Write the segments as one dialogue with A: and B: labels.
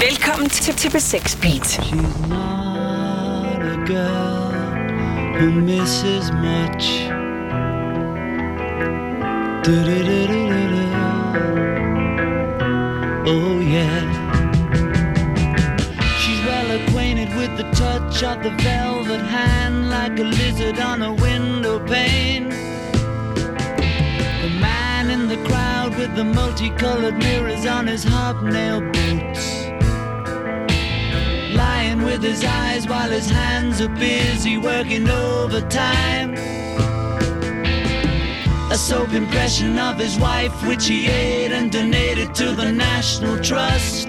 A: Velkommen til, til B6 Beat.
B: She's not a girl who misses much. Du-du-du-du-du-du. Oh yeah. She's well acquainted with the touch of the velvet hand like a lizard on a window pane. The man in the crowd with the multicolored mirrors on his hobnail boots with his eyes while his hands are busy working overtime. A soap impression of his wife, which he ate and donated to the National Trust.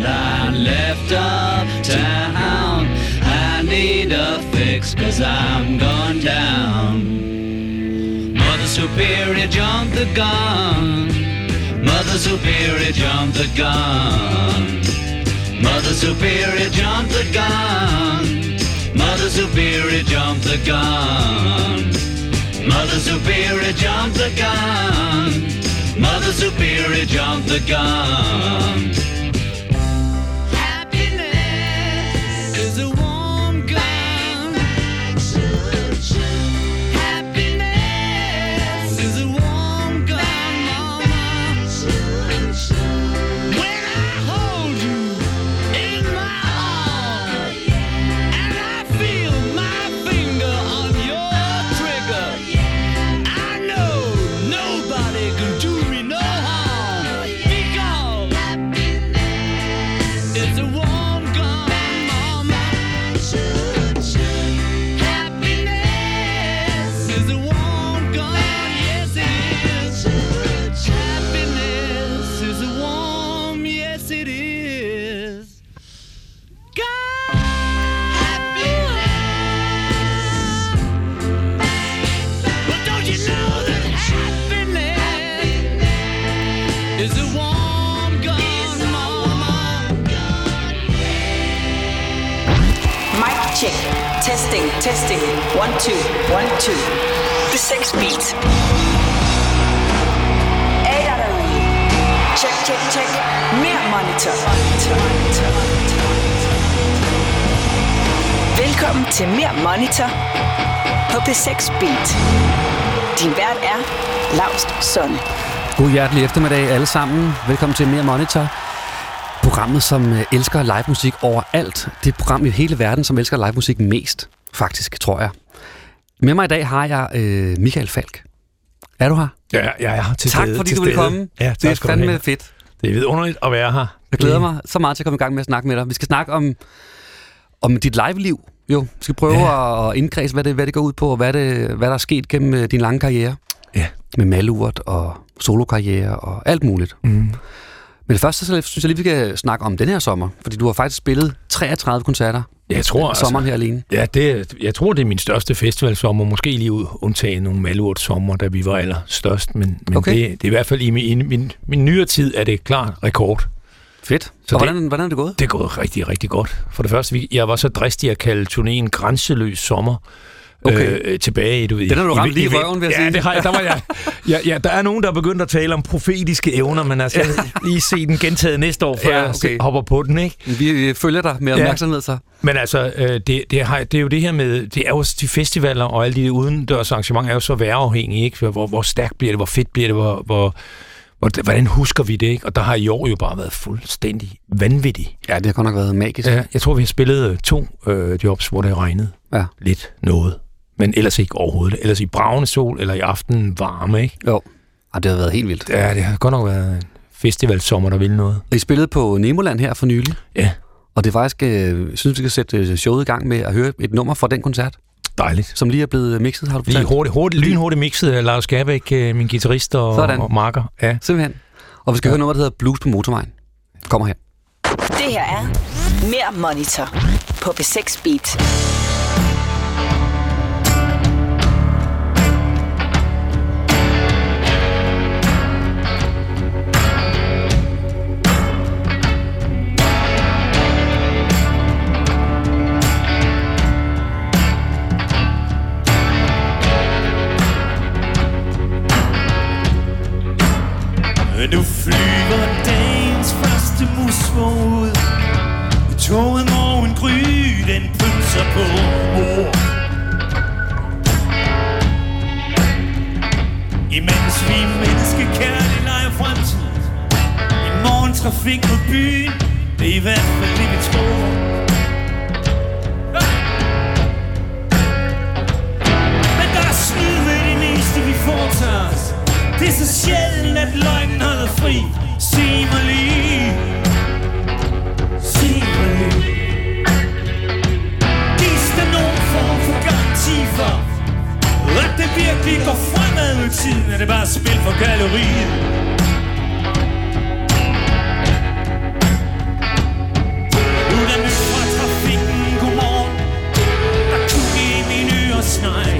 B: That I left uptown. I need a fix cause I'm going down. Mother Superior jumped the gun. Mother Superior jumped the gun. Mother Superior jumped the gun. Mother Superior jumped the gun. Mother Superior jumped the gun. Mother Superior jumped the gun.
A: Testing. One, two, one, two. B6 Beat. Er Check, check, check. Mere monitor. monitor, monitor, monitor. Velkommen til Mere Monitor på P6 Beat. Din vært er Laust Sonne.
C: God hjertelig eftermiddag alle sammen. Velkommen til Mere Monitor. Programmet, som øh, elsker live musik overalt. Det er program i hele verden, som elsker live musik mest, faktisk, tror jeg. Med mig i dag har jeg øh, Michael Falk. Er du her?
D: Ja, ja, ja. Til
C: tak,
D: stede,
C: fordi
D: til
C: du ville
D: stede.
C: komme.
D: Ja,
C: det er fandme fedt.
D: Det er vidunderligt at være her.
C: Jeg glæder mig så meget til at komme i gang med at snakke med dig. Vi skal snakke om, om dit live-liv. Jo, vi skal prøve ja. at indkredse, hvad det, hvad det går ud på, og hvad, det, hvad der er sket gennem øh, din lange karriere.
D: Ja.
C: Med malurt og solokarriere og alt muligt.
D: Mm.
C: Men først så synes jeg lige, vi skal snakke om den her sommer. Fordi du har faktisk spillet 33 koncerter
D: Jeg tror, altså,
C: sommeren her alene.
D: ja, det, jeg tror, det er min største festivalsommer. Måske lige ud, undtagen nogle malurt sommer, da vi var allerstørst. Men, men
C: Okay.
D: det, det er i hvert fald i min, min, min nyere tid, er det klart rekord.
C: Fedt.
D: Så
C: og
D: det-
C: hvordan, hvordan er det gået?
D: Det er gået rigtig, rigtig godt. For det første, jeg var så dristig at kalde turnéen Grænseløs Sommer.
C: Okay.
D: Øh, tilbage i, du ved...
C: Den har du ramt
D: i-
C: lige i røven, vil jeg
D: ja,
C: sige.
D: det har jeg. Der, var jeg ja, ja, der er nogen, der er begyndt at tale om profetiske evner, men altså, jeg lige se den gentaget næste år, før
C: Ja, okay.
D: jeg hopper på den, ikke?
C: Vi øh, følger dig med opmærksomhed så.
D: Men altså, øh, det, det, har, det er jo det her med, det er jo de festivaler og alle de udendørs arrangementer er jo så værafhængige, ikke? Hvor, hvor stærkt bliver det, hvor fedt bliver det, hvor, hvor, hvor, hvordan husker vi det, ikke? Og der har i år jo bare været fuldstændig vanvittigt.
C: Ja, det har godt nok været magisk.
D: Ja, jeg tror, vi har spillet øh, to øh, jobs, hvor det regnet
C: Ja.
D: lidt noget. Men ellers ikke overhovedet. Ellers i bravende sol, eller i aften varme, ikke?
C: Jo. Ja, det har været helt vildt.
D: Ja, det har godt nok været en festivalsommer, der vil noget.
C: I spillede på Nemoland her for nylig.
D: Ja,
C: Og det er faktisk, øh, jeg synes, vi skal sætte øh, showet i gang med at høre et nummer fra den koncert,
D: dejligt.
C: som lige er blevet mixet, har du
D: Lige
C: fortalt?
D: hurtigt, hurtigt, lynhurtigt mixet af Lars Gærbæk, øh, min guitarist og,
C: Sådan.
D: og marker. Ja.
C: Simpelthen. Og vi skal ja. høre noget, der hedder Blues på motorvejen. Kommer her.
A: Det her er Mere Monitor på B6 Beat.
E: Forud I Toget morgen gry, den pølser på mor Imens vi menneske menneskekærligt leger fremtid. I morgen trafik på byen. Det er i hvert fald det vi tror. Men der er snyd ved det meste vi foretager os. Det er så sjældent at løgnen holder fri. Sig mig lige. For. At det virkelig går fremad med tiden Er det bare spil for galleriet. Nu er der nyt fra trafikken, godmorgen. Der kug i mine snej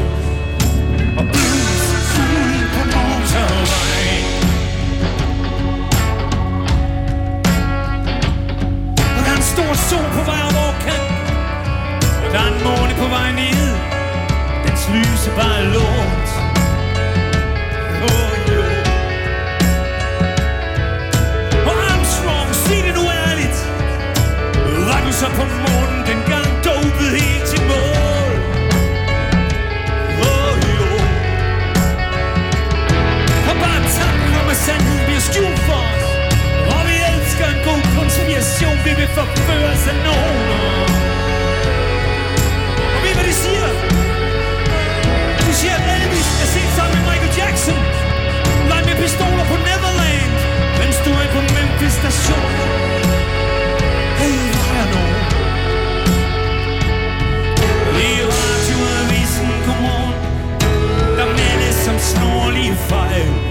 E: Og blues ud på motorvejen Og der er en stor sol på vej over kant Og der er en måne på vej ned lys er bare lånt Oh, jo. Og Armstrong, sig det nu ærligt Var du så på månen dengang dopet helt til mål? Oh, jo. Og bare tanken om, at sandheden bliver skjult for os Og vi elsker en god konspiration Vi vil forføre os af nogen meldes som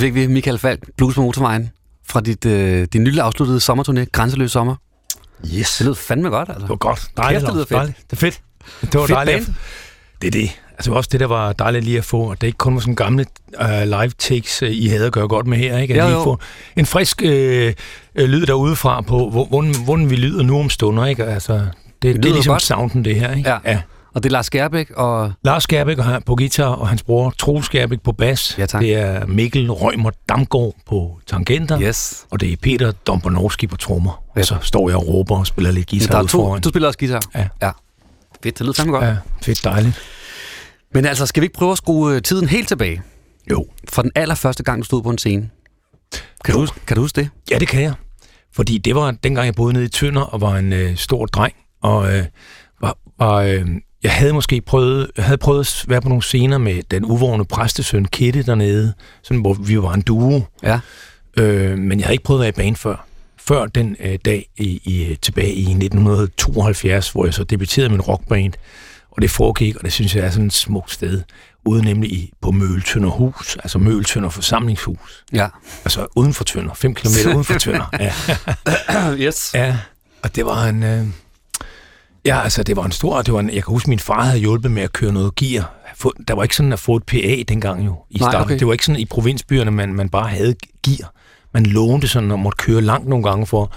C: fik vi Michael Falk, Blues på motorvejen, fra dit, øh, din nylig afsluttede sommerturné, Grænseløs Sommer.
D: Yes.
C: Det lød fandme godt, altså.
D: Det var godt. Dejligt.
C: Kæft, det fedt.
D: Dejligt. Det er fedt. Det var
C: Fedt
D: dejligt.
C: band.
D: Det er det. Altså også det, der var dejligt lige at få, at det ikke kun var sådan gamle uh, live takes, uh, I havde at gøre godt med her, ikke? At
C: Jo,
D: lige
C: jo.
D: få en frisk uh, uh, lyd derudefra på, hvor- hvordan, hvordan vi lyder nu om stunder, ikke? Altså, det, det, det er ligesom
C: godt.
D: sounden, det her, ikke?
C: Ja.
D: ja.
C: Og det er Lars Skærbæk og...
D: Lars Skærbæk og han på guitar, og hans bror Troels Skærbæk på bas.
C: Ja, tak.
D: Det er Mikkel Rømer Damgaard på tangenter.
C: Yes.
D: Og det er Peter Dombornowski på trommer.
C: Ja.
D: Og så står jeg og råber og spiller lidt
C: Der
D: guitar
C: er
D: ud
C: to,
D: foran.
C: du spiller også guitar?
D: Ja.
C: ja. Fedt, det lyder fandme godt. Ja.
D: Fedt dejligt.
C: Men altså, skal vi ikke prøve at skrue øh, tiden helt tilbage?
D: Jo.
C: For den allerførste gang, du stod på en scene. Kan, du, huske- kan du huske det?
D: Ja, det kan jeg. Fordi det var dengang, jeg boede nede i Tønder og var en øh, stor dreng. Og øh, var, var, øh, jeg havde måske prøvet, jeg havde prøvet at være på nogle scener med den uvågne præstesøn Kette dernede, sådan, hvor vi var en duo.
C: Ja.
D: Øh, men jeg havde ikke prøvet at være i band før. Før den øh, dag i, i, tilbage i 1972, hvor jeg så debuterede med en rockband. Og det foregik, og det synes jeg er sådan et smukt sted. Ude nemlig i, på Møltønder Hus, altså Møltønder Forsamlingshus.
C: Ja.
D: Altså uden for Tønder, 5 km uden for Tønder. Ja.
C: yes.
D: Ja, og det var en... Øh, ja, altså, det var en stor... Det var en, jeg kan huske, min far havde hjulpet med at køre noget gear. Der var ikke sådan at få et PA dengang jo, i
C: Nej,
D: starten.
C: okay.
D: Det var ikke sådan i provinsbyerne, man, man bare havde gear. Man lånte sådan og måtte køre langt nogle gange for,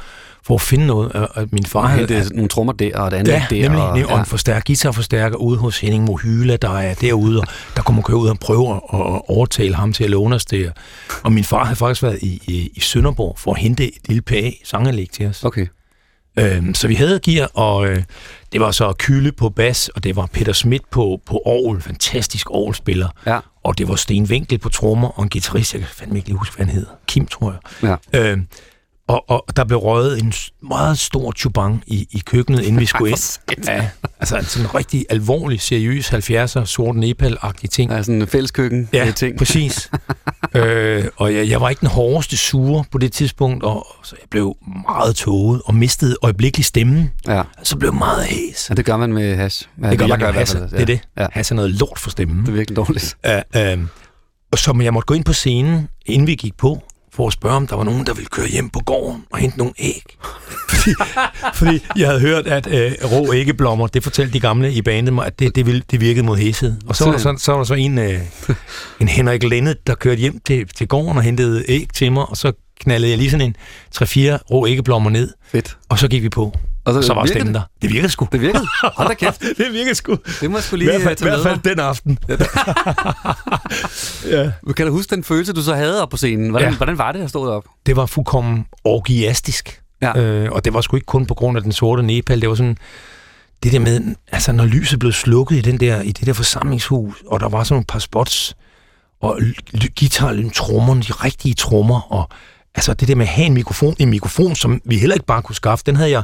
D: for at finde noget. Og, og min far
C: Og
D: havde...
C: hente nogle trommer der, og et andet
D: Ja,
C: der.
D: nemlig,
C: og,
D: og, og en forstærker, guitarforstærker ude hos Henning Mohyla, der er derude, og der kunne man køre ud og prøve at, at overtale ham til at låne os det. Og min far havde faktisk været i, i, i Sønderborg for at hente et lille PA sanganlæg til os.
C: Okay.
D: Øhm, så vi havde gear, og øh, det var så Kyle på bas, og det var Peter Schmidt på, på orgel, fantastisk orgelspiller.
C: Ja.
D: Og det var Sten Winkel på trommer, og en guitarist, jeg kan fandme ikke lige huske, hvad han hedder. Kim, tror jeg.
C: Ja.
D: Øhm, og, og der blev røget en meget stor chubang i, i køkkenet, inden vi skulle ind. Ja, altså en sådan rigtig alvorlig, seriøs 70'er, sort nepal-agtig ting.
C: Er sådan en fælleskøkken
D: Ja,
C: øh, ting.
D: præcis. øh, og jeg, jeg var ikke den hårdeste sure på det tidspunkt, og så jeg blev meget tåget og mistede øjeblikkeligt stemmen.
C: Ja.
D: Så blev meget hæs.
C: ja, det gør man med hash. Ja,
D: Det gør man med hash.
C: fald,
D: Det er det.
C: Ja.
D: Hash er noget lort for stemmen.
C: Det er virkelig dårligt.
D: Uh, og så jeg måtte gå ind på scenen, inden vi gik på, for at spørge, om der var nogen, der ville køre hjem på gården og hente nogle æg. fordi, fordi jeg havde hørt, at uh, rå æggeblommer, det fortalte de gamle i bandet mig, at det, det, ville, det virkede mod hæshed. Og så var der så, så, var der så en, uh, en Henrik Lennet, der kørte hjem til, til gården og hentede æg til mig, og så knaldede jeg lige sådan en 3-4 rå æggeblommer ned,
C: Fedt.
D: og så gik vi på.
C: Og
D: Og så var
C: virkede
D: stemmen
C: det?
D: der. Det virkede sgu.
C: Det virkede. Hold da kæft.
D: det virkede sgu.
C: Det må jeg sgu
D: I
C: lige
D: hvert
C: øh,
D: fald, i
C: tage
D: hvert
C: med
D: fald den aften. ja.
C: Kan du huske den følelse, du så havde op på scenen? Hvordan,
D: Ja.
C: hvordan var det at stå deroppe?
D: det var fuldkommen orgiastisk.
C: Ja.
D: Øh, og det var sgu ikke kun på grund af den sorte Nepal. Det var sådan, det der med, altså når lyset blev slukket i, den der, i det der forsamlingshus, og der var sådan et par spots, og l- guitar, trommerne, de rigtige trommer, og altså det der med at have en mikrofon, en mikrofon, som vi heller ikke bare kunne skaffe, den havde jeg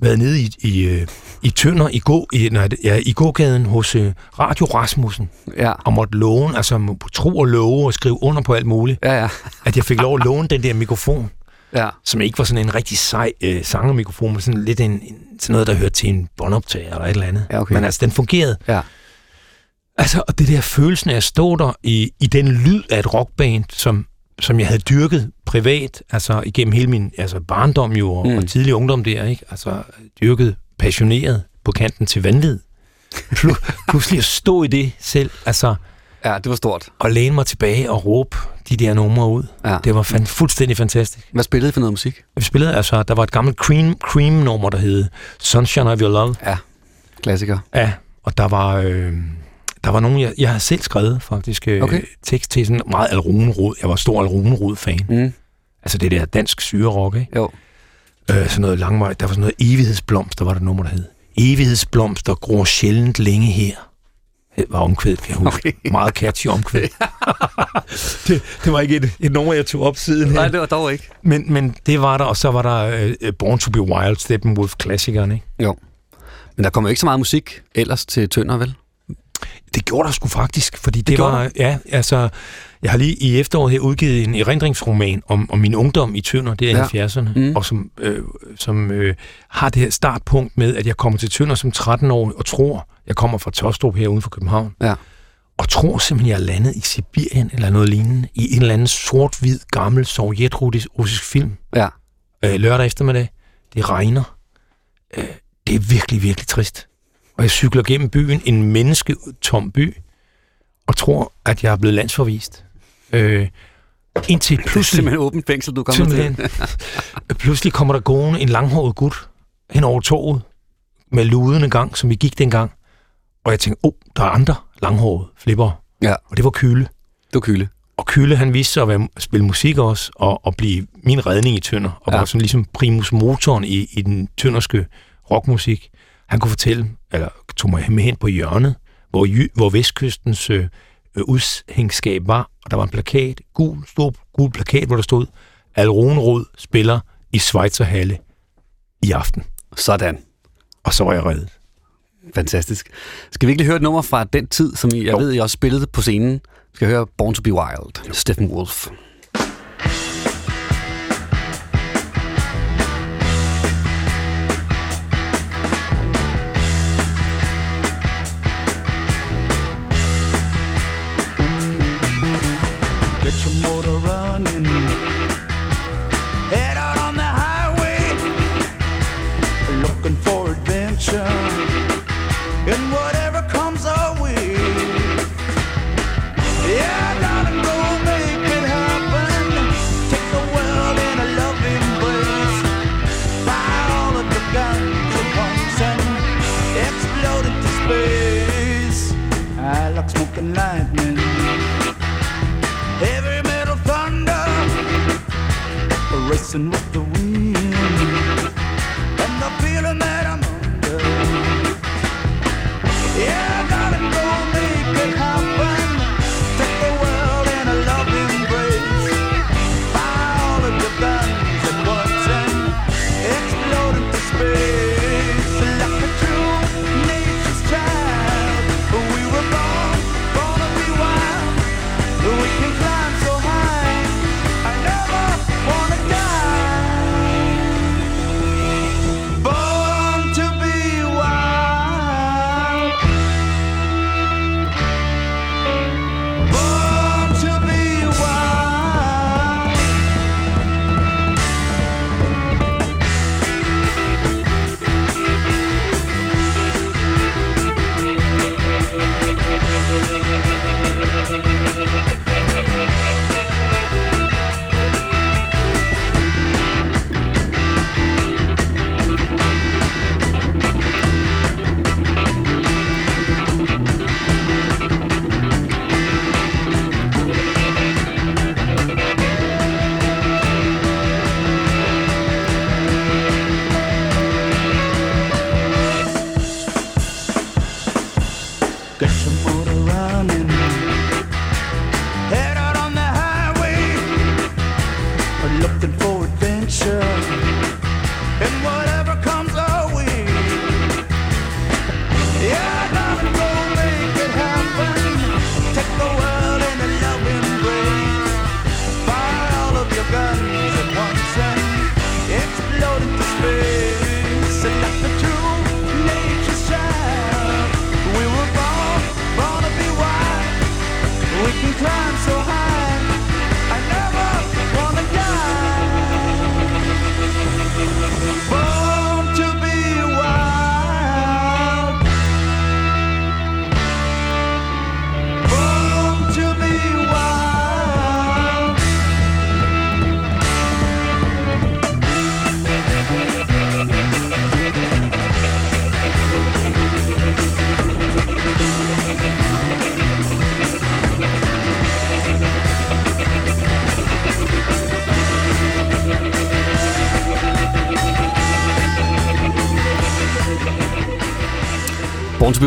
D: været nede i, i, øh, i Tønder i, gå, i, nej, ja, i gågaden hos øh, Radio Rasmussen,
C: Ja.
D: og måtte låne, altså tro og love og skrive under på alt muligt,
C: Ja, ja.
D: at jeg fik lov at låne den der mikrofon
C: Ja.
D: som ikke var sådan en rigtig sej øh, sangermikrofon, men sådan lidt en, en, sådan noget, der hørte til en båndoptager eller et eller andet.
C: Ja, okay.
D: Men altså, den fungerede.
C: Ja.
D: Altså, og det der følelsen af at stå der i, i den lyd af et rockband, som, som jeg havde dyrket privat, altså igennem hele min altså barndom jo, og,
C: Mm.
D: og tidlig ungdom der, ikke? Altså, dyrket passioneret på kanten til vanvid. Plu- pludselig at stå i det selv, altså,
C: Ja, det var stort.
D: og læne mig tilbage og råbe de der numre ud.
C: Ja.
D: Det var fan- fuldstændig fantastisk.
C: Hvad spillede I for noget musik?
D: Vi spillede altså, der var et gammelt Cream, Cream-nummer, der hed Sunshine of Your Love.
C: Ja, klassiker.
D: Ja, og der var, øh, der var nogen, jeg, jeg havde selv skrevet faktisk øh,
C: Okay.
D: tekst til sådan meget Alrune-rod. Jeg var stor Alrune-rod-fan.
C: Mm.
D: Altså det der dansk syre-rock, ikke?
C: Jo.
D: Øh, sådan noget langvejt. Der var sådan noget evighedsblomster, var der et nummer, der hed. Evighedsblomster gror sjældent længe her. Det var omkvædet, kan jeg huske.
C: Okay.
D: Meget catchy omkvæd. det, det, var ikke et, et nummer, jeg tog op siden her.
C: Nej, det var dog ikke.
D: Men, men det var der, og så var der uh, Born to be Wild, Steppenwolf-klassikeren, ikke?
C: Jo. Men der kommer ikke så meget musik ellers til Tønder, vel?
D: Det gjorde der sgu faktisk, fordi det, det var... Ja, altså... Jeg har lige i efteråret her udgivet en erindringsroman om, om min ungdom i Tønder, det er
C: Ja.
D: ja. 70'erne,
C: Mm.
D: mm. og som, øh, som øh, har det her startpunkt med, at jeg kommer til Tønder som 13-årig og tror, jeg kommer fra Tostrup her uden for København,
C: Ja.
D: og tror simpelthen, jeg er landet i Sibirien eller noget lignende, i en eller anden sort-hvid, gammel sovjetrussisk film,
C: Ja.
D: øh, lørdag eftermiddag. Det regner. Øh, det er virkelig, virkelig trist. Og jeg cykler gennem byen, en mennesketom by, og tror, at jeg er blevet landsforvist. Øh, indtil
C: Det er
D: pludselig,
C: simpelthen åbent fængsel, du kommer til.
D: pludselig kommer der gående en langhåret gut hen over torvet med ludende gang, som vi gik dengang. Og jeg tænkte, åh, oh, der er andre langhårede flipper.
C: Ja.
D: Og det var Kyle.
C: Det var kyle.
D: Og Kyle, han viste sig at være, spille musik også, og, og blive min redning i Tønder. Og
C: ja.
D: var sådan ligesom primus motoren i, i den tønderske rockmusik. Han kunne fortælle, eller tog mig med hen på hjørnet, hvor, hvor Vestkystens øh, øh, udhængskab var, og der var en plakat, gul, stor gul plakat, hvor der stod, Al Roenrod spiller i Schweizerhalle i aften.
C: Sådan.
D: Og så var jeg reddet.
C: Fantastisk. Skal vi ikke lige høre et nummer fra den tid, som I- jeg
D: Jo.
C: ved, I også spillede på scenen? Vi skal høre Born to be Wild, Stephen Wolf.
F: Your motor running. Head out on the highway. Looking for adventure. And whatever comes our way. Yeah, make it happen. Take the world in a loving all of the guns and explode into space. I like smoking lightning racing with the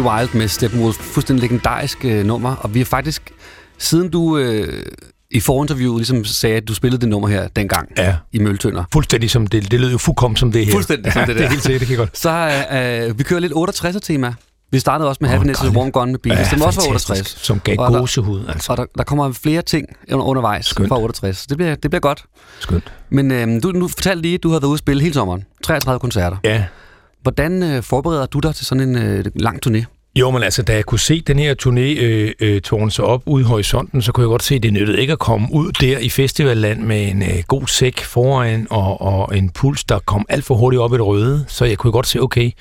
F: be Wild
C: med Steppenwolf. Fuldstændig legendarisk øh, nummer. Og vi har faktisk, siden du øh, i forinterviewet ligesom sagde, at du spillede det nummer her dengang
D: Ja.
C: i Møltønder,
D: Fuldstændig som det. Det lød jo fuldkommen som det her.
C: Fuldstændig som
D: ja,
C: det
D: det
C: der.
D: er helt sikkert, det kan godt.
C: så øh, øh, vi kører lidt 68'er-tema. Vi startede også med
D: Åh,
C: Happiness is. Warm Gun med Beatles. Ja, det var også fra 68.
D: Som gav
C: Og
D: gåsehud, altså.
C: Og der, der kommer flere ting under, undervejs
D: Skønt.
C: fra 68. Det bliver, det bliver godt.
D: Skønt.
C: Men øh, du, nu fortalte lige, at du har været ude at spille hele sommeren. 33 koncerter.
D: Ja.
C: Hvordan øh, forbereder du dig til sådan en øh, lang turné?
D: Jo, men altså, da jeg kunne se den her turné øh, øh, tårne sig op ude i horisonten, så kunne jeg godt se, at det nyttede ikke at komme ud der i festivalland med en øh, god sæk foran og, og en puls, der kom alt for hurtigt op i det røde. Så jeg kunne godt se, okay,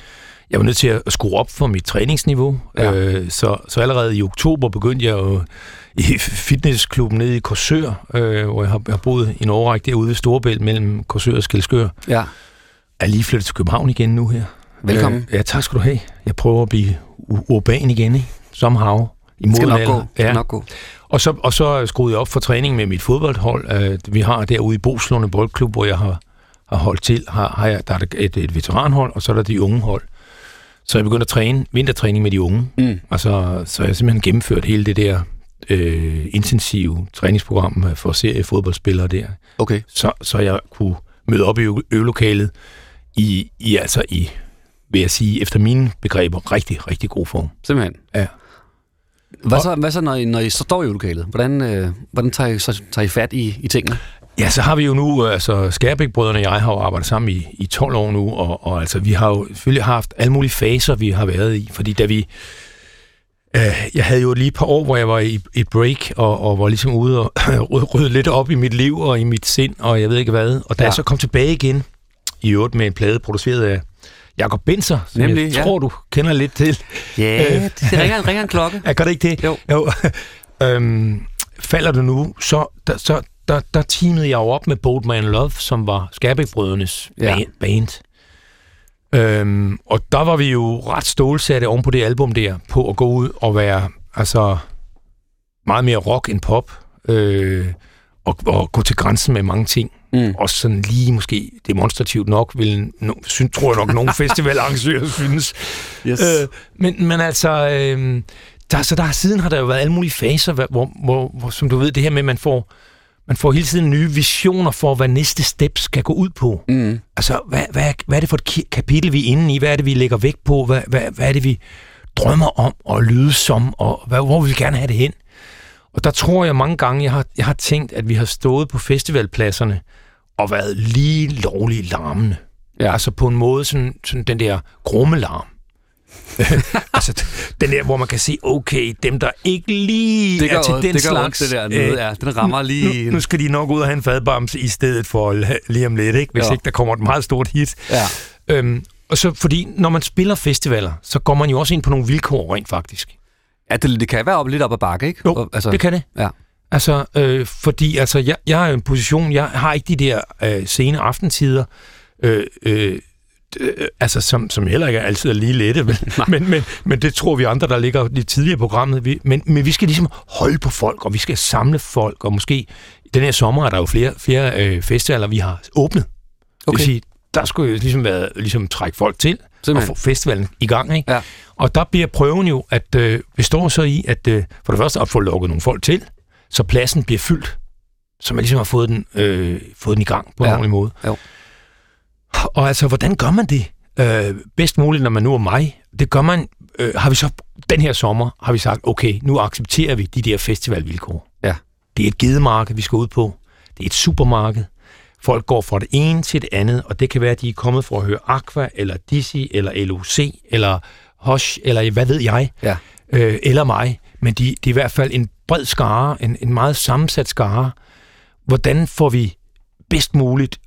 D: jeg var nødt til at skrue op for mit træningsniveau.
C: Ja.
D: Øh, så, så allerede i oktober begyndte jeg jo i fitnessklubben nede i Korsør, øh, hvor jeg har, jeg har boet i en årrække derude ved Storebælt mellem Korsør og Skelskør.
C: Ja.
D: Jeg er lige flyttet til København igen nu her.
C: Velkommen.
D: Øh, ja, tak skal du have. Jeg prøver at blive urban igen, ikke? Somehow. I
C: skal nok gå. skal nok gå.
D: Og så, og så skruede jeg op for træning med mit fodboldhold. Øh, vi har derude i Boslunde Boldklub, hvor jeg har, har holdt til. Har, har jeg, der er et, et veteranhold, og så er der de unge hold. Så jeg begyndte at træne vintertræning med de unge.
C: Mm.
D: Altså, så har jeg simpelthen gennemført hele det der øh, intensive træningsprogram for seriefodboldspillere der.
C: Okay.
D: Så, så jeg kunne møde op i øvelokalet i, i, altså i, vil jeg sige, efter mine begreber, rigtig, rigtig god form.
C: Simpelthen.
D: Ja.
C: Hvad så, hvad så når, I, når I så står i lokalet? Hvordan, øh, hvordan tager, I, så, tager I fat i, i tingene?
D: Ja, så har vi jo nu, øh, altså Skærbæk-brødrene og jeg har jo arbejdet sammen i, i 12 år nu, og, og altså vi har jo selvfølgelig haft alle mulige faser, vi har været i, fordi da vi, øh, jeg havde jo lige et par år, hvor jeg var i et break, og, og var ligesom ude og rydde, rydde lidt op i mit liv og i mit sind, og jeg ved ikke hvad, og da
C: Ja.
D: jeg så kom tilbage igen, i øvrigt med en plade produceret af Jakob Benser, som
C: Nemlig,
D: jeg
C: ja.
D: tror, du kender lidt til.
C: Ja,
D: Øh,
C: det ringer, ringer en klokke.
D: Ja, gør det ikke det?
C: Jo.
D: jo. øhm, falder det nu, så, der, så der, der teamede jeg jo op med Boatman Love, som var Skærbæk-brødrenes
C: ja.
D: band. Øhm, og der var vi jo ret stålsatte oven på det album der, på at gå ud og være altså meget mere rock end pop, øh, og, og gå til grænsen med mange ting.
C: Mm.
D: Også sådan lige måske demonstrativt nok, vil, no, synes, tror jeg nok, nogle festivalarrangører synes.
C: Yes.
D: Øh, men, men altså, øh, der, så der siden har der jo været alle mulige faser, hvor, hvor, hvor, som du ved, det her med, at man får, man får hele tiden nye visioner for, hvad næste step skal gå ud på.
C: Mm.
D: Altså, hvad, hvad, hvad er det for et kapitel, vi er inde i? Hvad er det, vi lægger vægt på? Hvad, hvad, hvad er det, vi drømmer om at lyde som? Og hvad, hvor vil vi gerne have det hen? Og der tror jeg mange gange, jeg har, jeg har tænkt, at vi har stået på festivalpladserne og været lige lovligt larmende.
C: Ja.
D: Altså på en måde, sådan, sådan den der grummelarm. altså den der, hvor man kan se, okay, dem der ikke lige
C: Det gør,
D: er til den
C: det gør
D: slags...
C: ondt, det der noget,
D: øh,
C: ja. Den rammer lige...
D: nu, nu skal de nok ud og have en fadbamse i stedet for lige om lidt, ikke? hvis
C: ja.
D: ikke der kommer et meget stort hit.
C: Ja.
D: Øhm, og så fordi, når man spiller festivaler, så går man jo også ind på nogle vilkår rent faktisk.
C: Ja, det, det kan være op, lidt op ad bakke, ikke?
D: Jo,
C: Og- altså,
D: det kan det.
C: Ja.
D: Altså, øh, fordi altså, jeg, jeg er i en position, jeg har ikke de der øh, sene aftentider, øh, øh, øh, altså, som, som heller ikke altid er lige lette, men, men, men, men det tror vi andre, der ligger lidt tidligere i programmet. Vi, men, men vi skal ligesom holde på folk, og vi skal samle folk, og måske den her sommer er der jo flere, flere øh, festivaler, vi har åbnet. Okay. Det vil sige, der skulle jo ligesom, være, ligesom trække folk til, og
C: Simpelthen.
D: få festivalen i gang. Ikke?
C: Ja.
D: Og der bliver prøven jo, at øh, består så i, at øh, for det første at få lukket nogle folk til, så pladsen bliver fyldt, så man ligesom har fået den, øh, fået den i gang på en
C: Ja.
D: ordentlig måde.
C: Jo.
D: Og altså, hvordan gør man det øh, bedst muligt, når man nu er mig? Det gør man, øh, har vi så den her sommer, har vi sagt, okay, nu accepterer vi de der festivalvilkår.
C: Ja.
D: Det er et gedemarked, vi skal ud på. Det er et supermarked. Folk går fra det ene til det andet, og det kan være, at de er kommet for at høre Aqua, eller Dizzy, eller LOC, eller Hush, eller hvad ved jeg,
C: Ja.
D: øh, eller mig. Men de, de er i hvert fald en bred skare, en, en meget sammensat skare. Hvordan får vi bedst muligt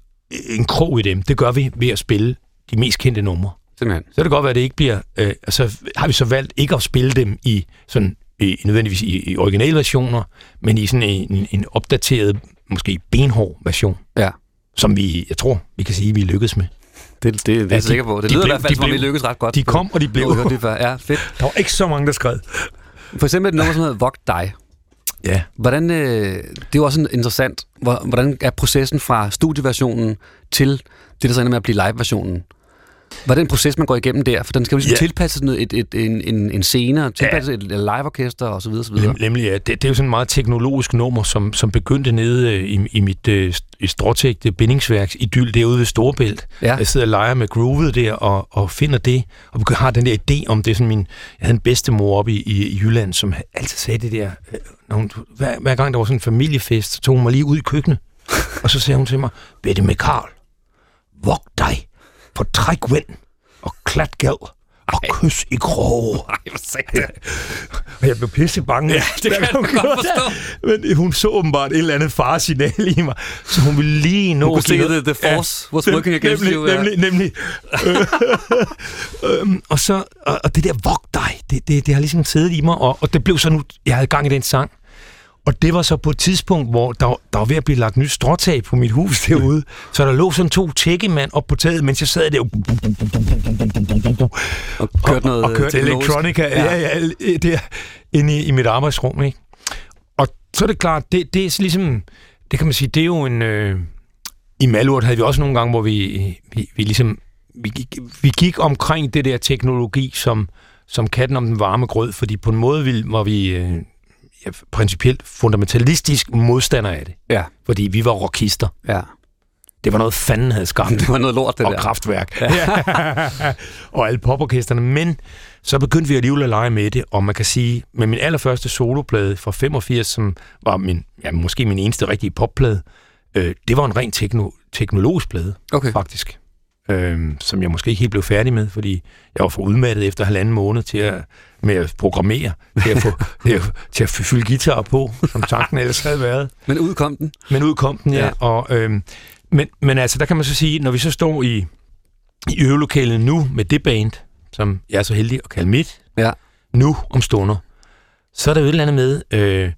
D: en krog i dem? Det gør vi ved at spille de mest kendte numre.
C: Simpelthen.
D: Så kan det godt være, at det ikke bliver... Øh, altså har vi så valgt ikke at spille dem i sådan i, nødvendigvis i, i originalversioner, men i sådan en, en, en opdateret, måske benhård version,
C: Ja.
D: Som vi, jeg tror, vi kan sige, vi lykkedes med.
C: Det, det, det er
D: Ja,
C: jeg
D: de-
C: sikker på. Det
D: de
C: lyder
D: blev-
C: i hvert fald, som om vi lykkedes ret godt.
D: De kom, og de blev.
C: Hørte det før. Ja, fedt.
D: Der var ikke så mange, der skred.
C: For eksempel et nummer, som hedder Vogt dig.
D: Ja.
C: Hvordan, øh, det er jo også sådan interessant. Hvor- Hvordan er processen fra studieversionen til det, der så ender med at blive live-versionen? Hvordan er den proces, man går igennem der? For den skal jo ligesom
D: Ja.
C: tilpasse noget, et, et, en, en, en scene, tilpasse et live-orkester og så videre, så videre.
D: Nem, nemlig, ja, det, det er jo sådan et meget teknologisk nummer, som, som begyndte nede øh, i, i mit øh, i stråtægte bindingsværks idyl derude ved Storebælt.
C: Ja.
D: Jeg sidder og leger med groovet der og, og finder det, og begy- har den der idé om det. Sådan min, jeg havde en bedstemor oppe i, i, i Jylland, som altid sagde det der, øh, når hun, hver, hver gang der var sådan en familiefest, så tog hun mig lige ud i køkkenet, og så sagde hun til mig, Bette med Karl, vog dig for træk vind og klat gæld og kys i kroge.
C: Ej, hvor sagde det?
D: Jeg blev pisse bange. Ja,
C: det kan jeg godt forstå.
D: Men hun så åbenbart et eller andet faresignal i mig, så hun ville lige nå...
C: Hun kunne se, the- the force was working against
D: nemlig,
C: you, ja.
D: Nemlig, nemlig. øhm, og, så, og, og det der vog dig, det, det, det har ligesom siddet i mig, og, og det blev så nu, jeg havde gang i den sang, Og det var så på et tidspunkt, hvor der, der var ved at blive lagt nyt stråtag på mit hus derude. Så der lå sådan to tjekkemand op på taget, mens jeg sad der
C: Og kørt noget
D: og kørte
C: teknologisk.
D: elektronika ja. Ja, ja, der inde i, i mit arbejdsrum. Ikke? Og så er det klart, det, det er ligesom, det kan man sige, det er jo en... Øh, I Malurt havde vi også nogle gange, hvor vi, vi, vi ligesom, vi, gik- vi gik omkring det der teknologi som, som katten om den varme grød, fordi på en måde ville, var vi øh, ja, principielt fundamentalistisk modstander af det.
C: Ja,
D: Fordi vi var rockister.
C: ja.
D: Det var noget, fanden havde skabt
C: Det var noget lort, det
D: og
C: der.
D: kraftværk. Ja. og alle poporkesterne. Men så begyndte vi alligevel at lege med det, og man kan sige, med min allerførste soloplade fra 85, som var min, ja, måske min eneste rigtige popplade, øh, det var en ren tekno, teknologisk plade,
C: Okay.
D: faktisk. Øh, som jeg måske ikke helt blev færdig med, fordi jeg var for udmattet efter halvanden måned til at, med at programmere, til at, få, til at, til at fylde guitar på, som tanken ellers havde været.
C: Men ud kom den.
D: Men ud kom den, ja.
C: Ja.
D: Og, øhm, men, men altså, der kan man så sige, når vi så står i, i øvelokalet nu med det band, som jeg er så heldig at kalde mit,
C: Ja.
D: nu om stunder, så er der jo et eller andet med, øh,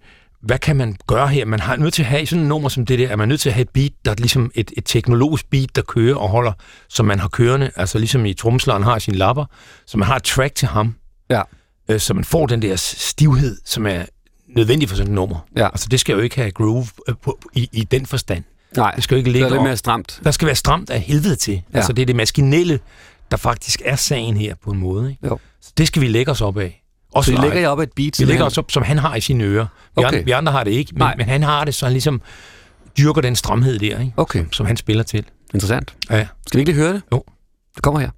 D: hvad kan man gøre her? Man har nødt til at have sådan et nummer som det der, er man nødt til at have et beat, der er ligesom et, et teknologisk beat, der kører og holder, som man har kørende, altså ligesom i tromsleren har sine lapper, så man har et track til ham,
C: Ja.
D: øh, så man får den der stivhed, som er nødvendig for sådan et nummer.
C: Ja.
D: Altså det skal jo ikke have groove øh, på, i, i den forstand.
C: Nej,
D: Det skal jo ikke
C: det
D: ligge
C: er lidt mere stramt.
D: Der skal være stramt af helvede til.
C: Ja.
D: Altså det er det maskinelle, der faktisk er sagen her på en måde. Ikke?
C: Jo.
D: Så det skal vi lægge os op af. Også
C: Så lægger jeg op et beat?
D: vi lægger
C: han-
D: os op, som han har i sine ører. Vi,
C: Okay.
D: andre, vi andre har det ikke, men,
C: Nej.
D: men han har det, så han ligesom dyrker den stramhed der, ikke?
C: Okay,
D: Som, som han spiller til.
C: interessant.
D: Ja.
C: Skal vi ikke lige høre det?
D: Jo.
C: Det kommer her.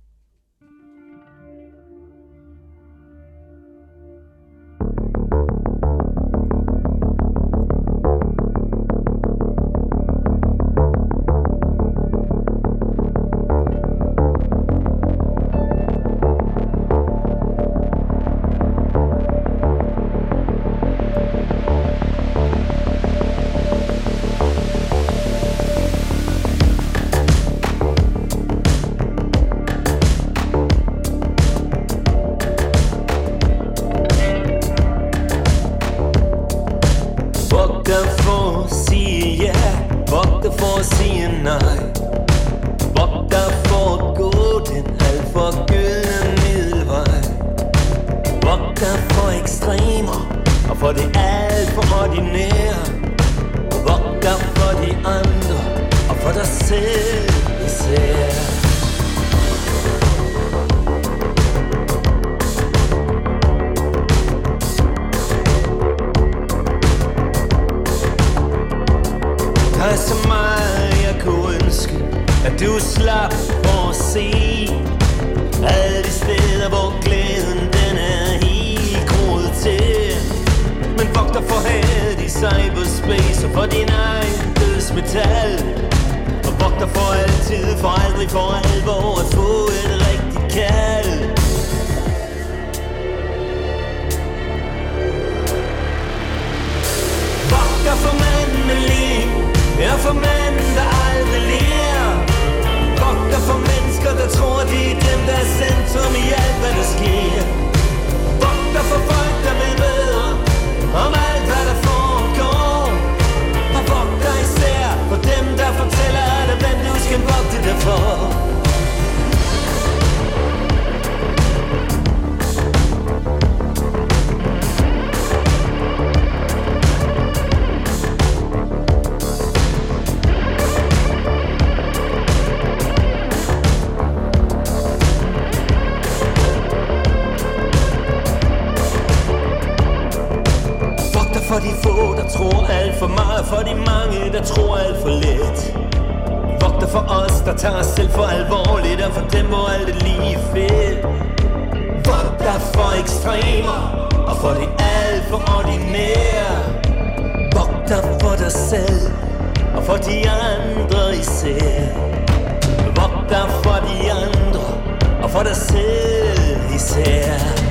G: For de mange, der tror alt for lidt. Vogter for os, der tager os selv for alvorligt Og for dem, hvor alt er lige fedt. Vogter for ekstremer Og for det alt for ordinære. Vogter for dig selv Og for de andre især. Vogter for de andre Og for dig selv især.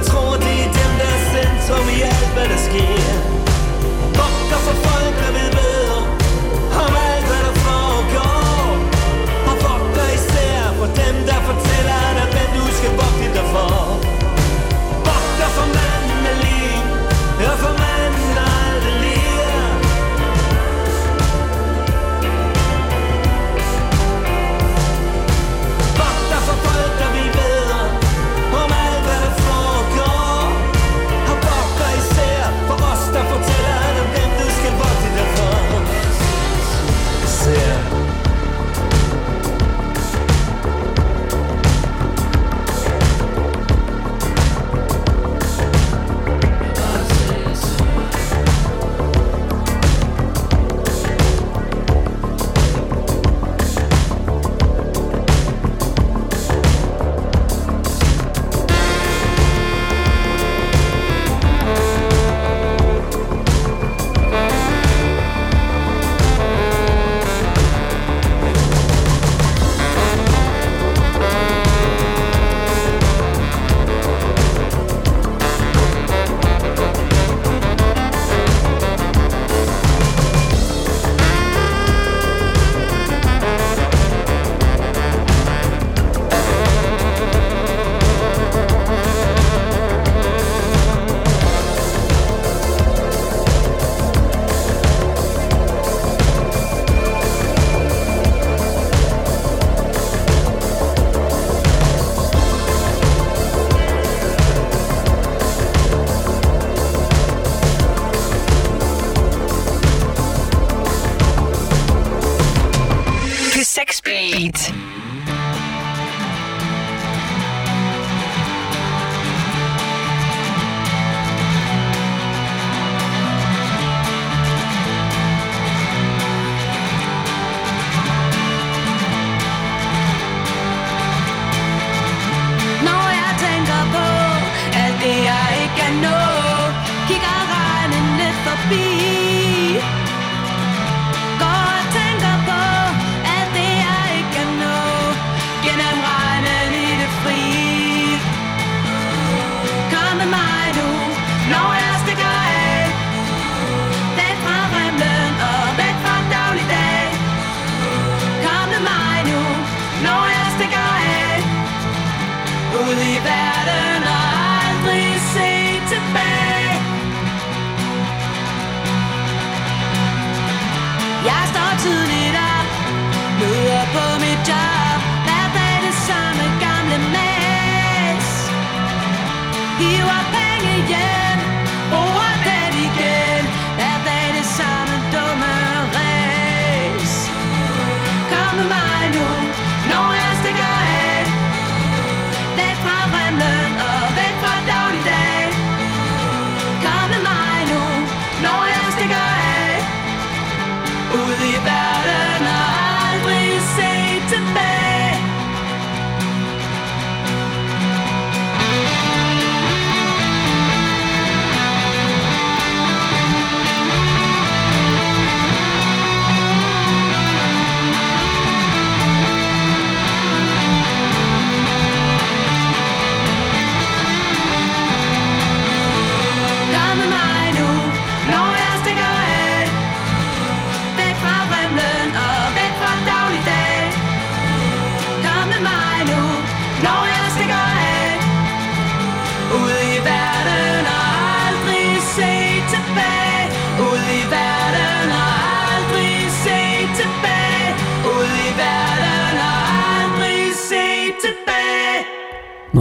G: der tror, det er dem, der er centrum i alt, hvad der sker. Bukker for folk, der ved bedre om
H: alt, hvad der foregår. Og bukker især for dem, der fortæller dig, hvem du skal vogte dig for. Bukker for mig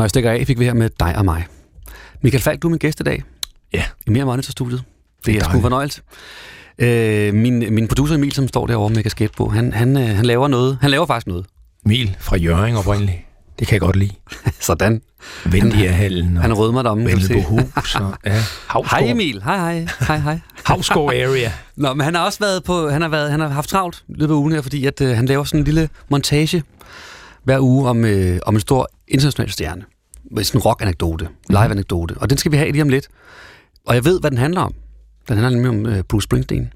H: jeg stikker af,
C: fik vi her med dig og mig. Michael Falk, du er min gæst i dag
D: Ja.
C: i Mere Monitor-studiet. Det er sgu en
D: dejligt.
C: fornøjelse. Øh, min, min producer Emil, som står derovre med kasket på, han, han, øh, han laver noget. Han laver faktisk noget.
D: Emil fra Jørgen oprindeligt. Det kan jeg godt lide.
C: Sådan.
D: Venlighallen og
C: Han rødmer se.
D: Vennelbohus og ja,
C: Hej. Emil, hej hej, hej hej.
D: Havsgård area.
C: Nå, men han har også været på, han har, været, han har haft travlt i løbet af ugen her, fordi at, øh, han laver sådan en lille montage hver uge om, øh, om en stor international stjerne. Med sådan en rock-anekdote, live-anekdote. Og den skal vi have lige om lidt. Og jeg ved, hvad den handler om. Den handler nemlig om øh, Bruce Springsteen.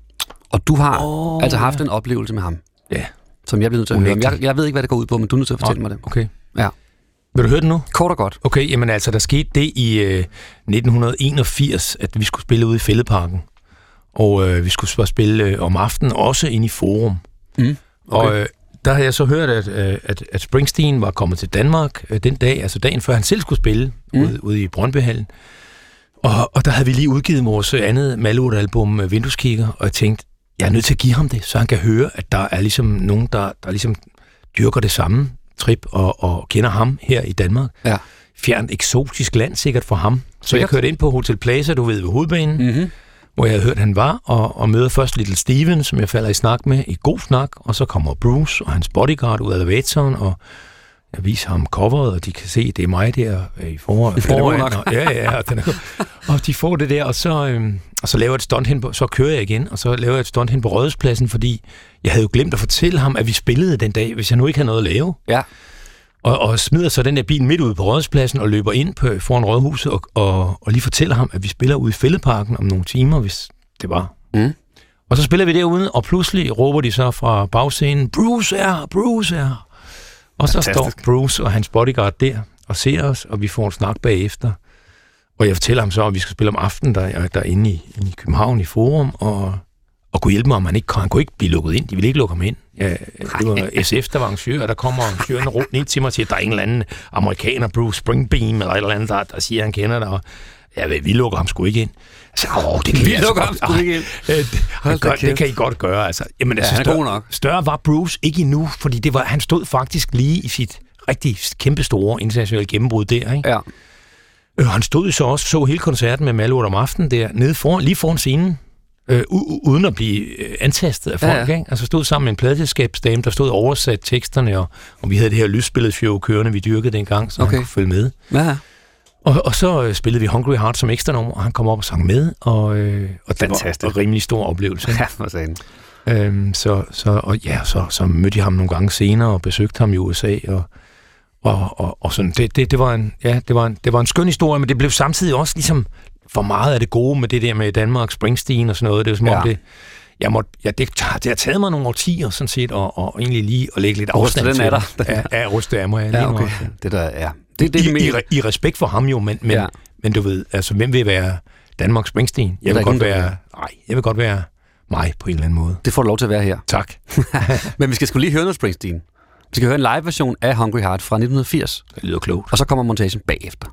C: Og du har oh, altså haft en oplevelse med ham,
D: Ja.
C: som jeg bliver nødt til at høre. Jeg, jeg ved ikke, hvad det går ud på, men du er nødt til at fortælle mig det.
D: Okay.
C: Ja.
D: Vil du høre det nu?
C: Kort og godt.
D: Okay, jamen altså, der skete det i øh, 1981, at vi skulle spille ude i Fældeparken. Og øh, vi skulle spille øh, om aftenen, også ind i Forum.
C: Mm,
D: Okay. Og øh, der har jeg så hørt, at, øh, at, at Springsteen var kommet til Danmark øh, den dag, altså dagen før han selv skulle spille mm. ude, ude i Brøndbyhallen. Og, og der havde vi lige udgivet vores andet Malurt-album øh, Vindueskigger, og jeg tænkte, jeg er nødt til at give ham det, så han kan høre, at der er ligesom nogen, der, der ligesom dyrker det samme trip og, og kender ham her i Danmark.
C: Ja.
D: Fjernt eksotisk land sikkert for ham. Så
C: Sikkert.
D: jeg kørte ind på Hotel Plaza, du ved, ved hovedbanen,
C: Mm-hmm.
D: Hvor jeg havde hørt, han var, og, og møder først Little Steven, som jeg falder i snak med, i god snak, og så kommer Bruce og hans bodyguard ud af elevatoren, og jeg viser ham coveret, og de kan se, det er mig der øh, i for,
C: god
D: foran.
C: nok.
D: Og, ja, ja, og, den er, og de får det der, og så, øhm, og så laver jeg et stunt hen på, så kører jeg igen, og så laver jeg et stunt hen på Rådhuspladsen, fordi jeg havde jo glemt at fortælle ham, at vi spillede den dag, hvis jeg nu ikke havde noget at lave.
C: Ja.
D: Og, og smider så den der bil midt ude på Rådhuspladsen og løber ind på, foran Rådhuset og, og, og lige fortæller ham, at vi spiller ude i Fældeparken om nogle timer, hvis det var.
C: Mm.
D: Og så spiller vi derude, og pludselig råber de så fra bagscenen, Bruce er her, Bruce er her. Og så
C: Fantastisk.
D: står Bruce og hans bodyguard der og ser os, og vi får en snak bagefter. Og jeg fortæller ham så, at vi skal spille om aftenen der, derinde i, inde i København i Forum, og, og kunne hjælpe mig, om han ikke han kunne ikke blive lukket ind. De ville ikke lukke ham ind. Ja, det var SF, der var arrangør, og der kommer arrangøren rundt ind til mig og siger, at der er en eller anden amerikaner, Bruce Springbeam, eller et eller andet, der, der siger, at han kender dig. Ja, vi lukker ham sgu ikke ind. Altså, åh, det kan
C: Vi
D: altså
C: lukker ham sgu ikke ind.
D: Øh, det, gør, det kan I godt gøre. Altså, jamen, altså,
C: han er
D: større,
C: nok.
D: Større var Bruce ikke endnu, fordi det var, han stod faktisk lige i sit rigtig kæmpe store internationale gennembrud der. Ikke?
C: Ja.
D: Øh, han stod jo så også så hele koncerten med Malurt om aftenen der, nede foran, lige foran scenen. Øh, uden at blive øh, antastet af folk.
C: ja.
D: Ja, Ikke? Altså stod sammen med en pladselskabsdame, der stod oversat teksterne, og, og vi havde det her lysbilledshow kørende, vi dyrkede dengang, så okay. Han kunne følge med.
C: Ja, ja.
D: Og, og så øh, spillede vi Hungry Heart som ekstra nummer, og han kom op og sang med, og, øh, og det
C: Fantastisk.
D: var en rimelig stor oplevelse.
C: Ja, for sagen.
D: Øhm, så, så, og ja, så, så mødte jeg ham nogle gange senere og besøgte ham i USA, og, og, og, og sådan, det, det, det, var en, ja, det, var en, det var en skøn historie, men det blev samtidig også ligesom for meget af det gode med det der med Danmark, Springsteen og sådan noget. Det er som
C: Ja.
D: om det, jeg måtte, ja, det, det har taget mig nogle årtier sådan set, og, og egentlig lige at lægge lidt afstand
C: den
D: til
C: af
D: det.
C: dig.
D: Ja, ja, ryste af mig. Ja,
C: okay. Det der, ja. Det, det
D: I,
C: er
D: i,
C: mere...
D: re- I respekt for ham jo, men, men,
C: Ja.
D: men du ved, altså, hvem vil være Danmark Springsteen?
C: der
D: Jeg vil godt
C: der
D: være, nej, jeg vil godt være mig på en eller anden måde.
C: Det får du lov til at være her.
D: Tak.
C: Men vi skal skulle lige høre noget Springsteen. Vi skal høre en live-version af Hungry Heart fra 1980,
D: Det lyder klogt.
C: og så kommer montagen bagefter.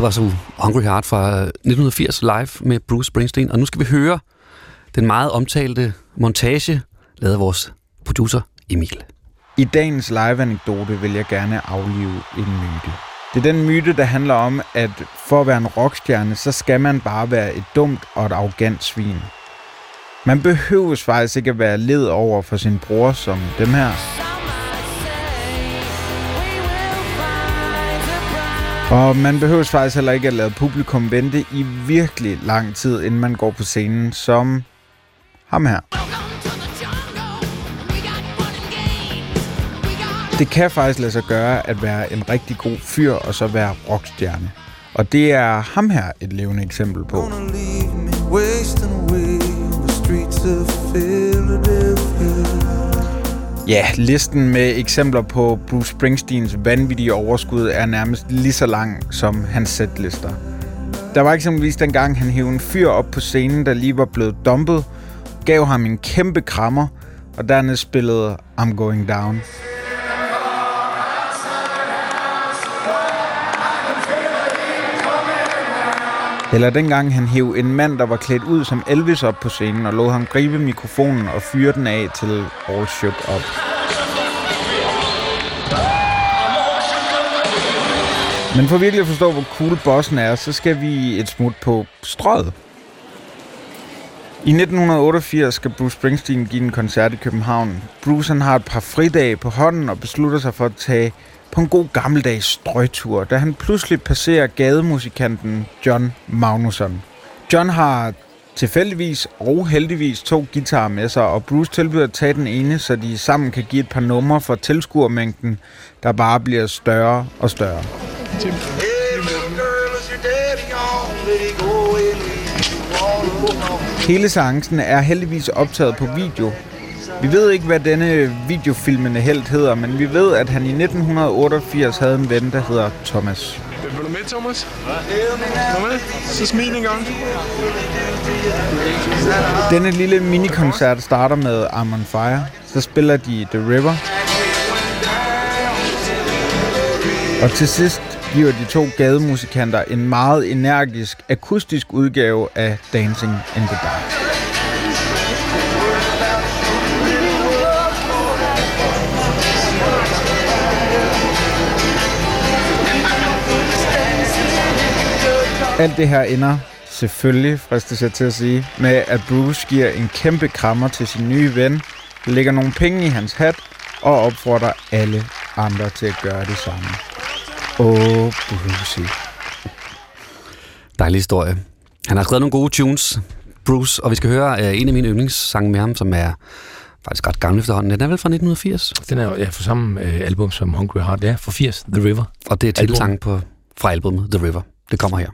C: Det var som Hungry Heart fra øh, 1980 live med Bruce Springsteen. Og nu skal vi høre den meget omtalte montage, lavet af vores producer Emil.
I: I dagens live-anekdote vil jeg gerne aflive en myte. Det er den myte, der handler om, at for at være en rockstjerne, så skal man bare være et dumt og et arrogant svin. Man behøves faktisk ikke at være led over for sin bror som dem her. Og man behøver faktisk heller ikke at lade publikum vente i virkelig lang tid, inden man går på scenen, som ham her. Det kan faktisk lade sig gøre at være en rigtig god fyr og så være rockstjerne. Og det er ham her et levende eksempel på.
F: Gonna leave me wasting away the streets of Philadelphia.
I: Ja, listen med eksempler på Bruce Springsteens vanvittige overskud er nærmest lige så lang som hans sætlister. Der var eksempelvis dengang, han hævde en fyr op på scenen, der lige var blevet dumpet, gav ham en kæmpe krammer, og dernæst spillede I'm Going Down. Eller dengang han hev en mand, der var klædt ud som Elvis op på scenen, og lod ham gribe mikrofonen og fyre den af til All Shook Up. Men for virkelig at forstå, hvor cool bossen er, så skal vi et smut på strøget. I 1988 skal Bruce Springsteen give en koncert i København. Bruce han har et par fridage på hånden og beslutter sig for at tage på en god gammeldags strøgtur, da han pludselig passerer gademusikanten John Magnusson. John har tilfældigvis og heldigvis to guitarer med sig, og Bruce tilbyder at tage den ene, så de sammen kan give et par numre for tilskuermængden, der bare bliver større og større. Hele seancen er heldigvis optaget på video. Vi ved ikke, hvad denne videofilmende held hedder, men vi ved, at han i 1988 havde en ven, der hedder Thomas.
J: Vil du med, Thomas? Kom med. Så smil en gang.
I: Denne lille minikoncert starter med I'm on Fire. Så spiller de The River. Og til sidst giver de to gademusikanter en meget energisk akustisk udgave af Dancing in the Dark. Alt det her ender selvfølgelig, fristes jeg til at sige, med at Bruce giver en kæmpe krammer til sin nye ven, lægger nogle penge i hans hat og opfordrer alle andre til at gøre det samme. Åh, Brucey.
C: Dejlig historie. Han har skrevet nogle gode tunes, Bruce, og vi skal høre uh, en af mine yndlingssange med ham, som er faktisk ret gammel efterhånden. Den er vel fra 1980,
D: Den er ja, fra samme øh, album som Hungry Heart. Ja, fra 80, The River.
C: og det er titelsangen på, fra albumet The River. Det kommer her.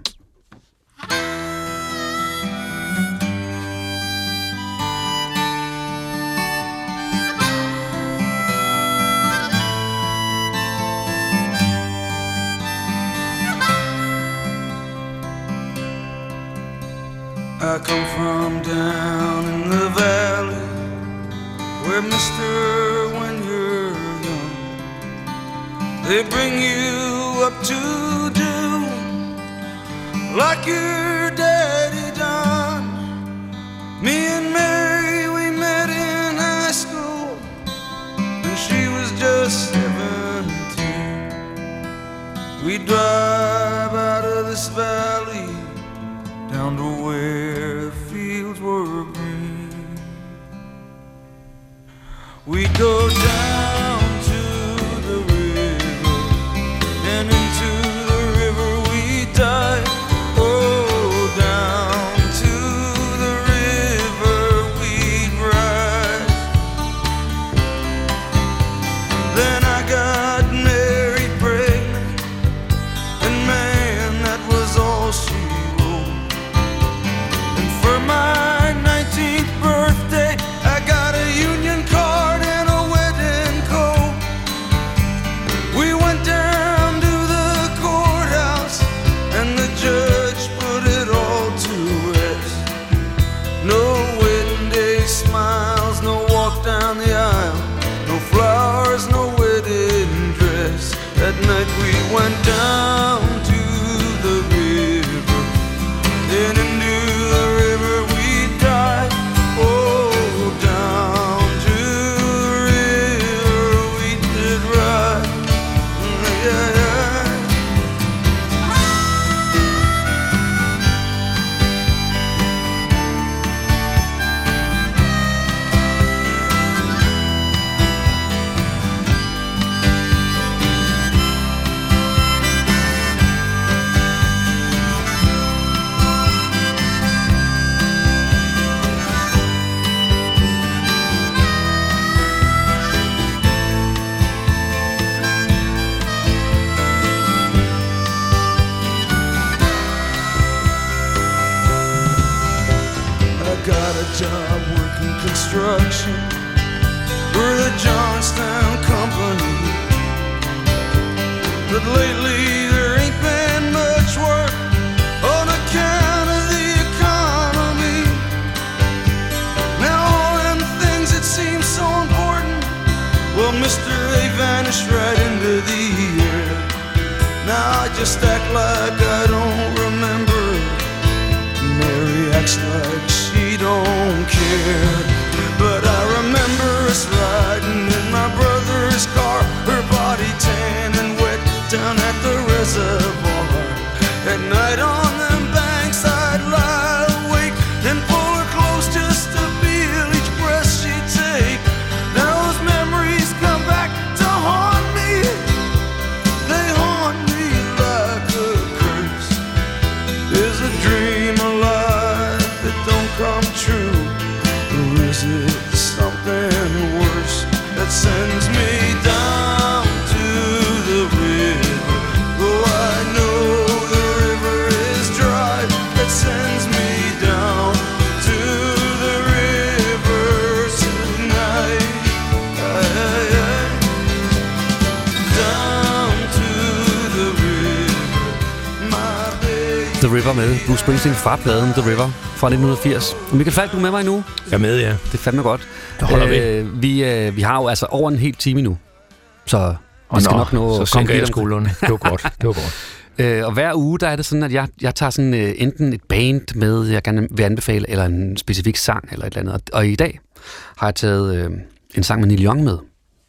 F: They bring you up to do like your daddy done. Me and Mary, we met in high school, and she was just 17. We drive out of this valley down to where the fields were green. We go down
C: fra pladen The River fra 1980. Michael Falk, du er med mig nu.
D: Jeg er med, ja.
C: Det er fandme godt.
D: Det holder vi.
C: vi, øh, vi har jo altså over en hel time nu. Så vi skal
D: nå,
C: nok nå
D: så sænker jeg. Det var godt. Det var godt.
C: Øh, og hver uge, der er det sådan, at jeg, jeg tager sådan øh, enten et band med, jeg gerne vil anbefale, eller en specifik sang, eller et eller andet. Og, og i dag har jeg taget øh, en sang med Neil Young med,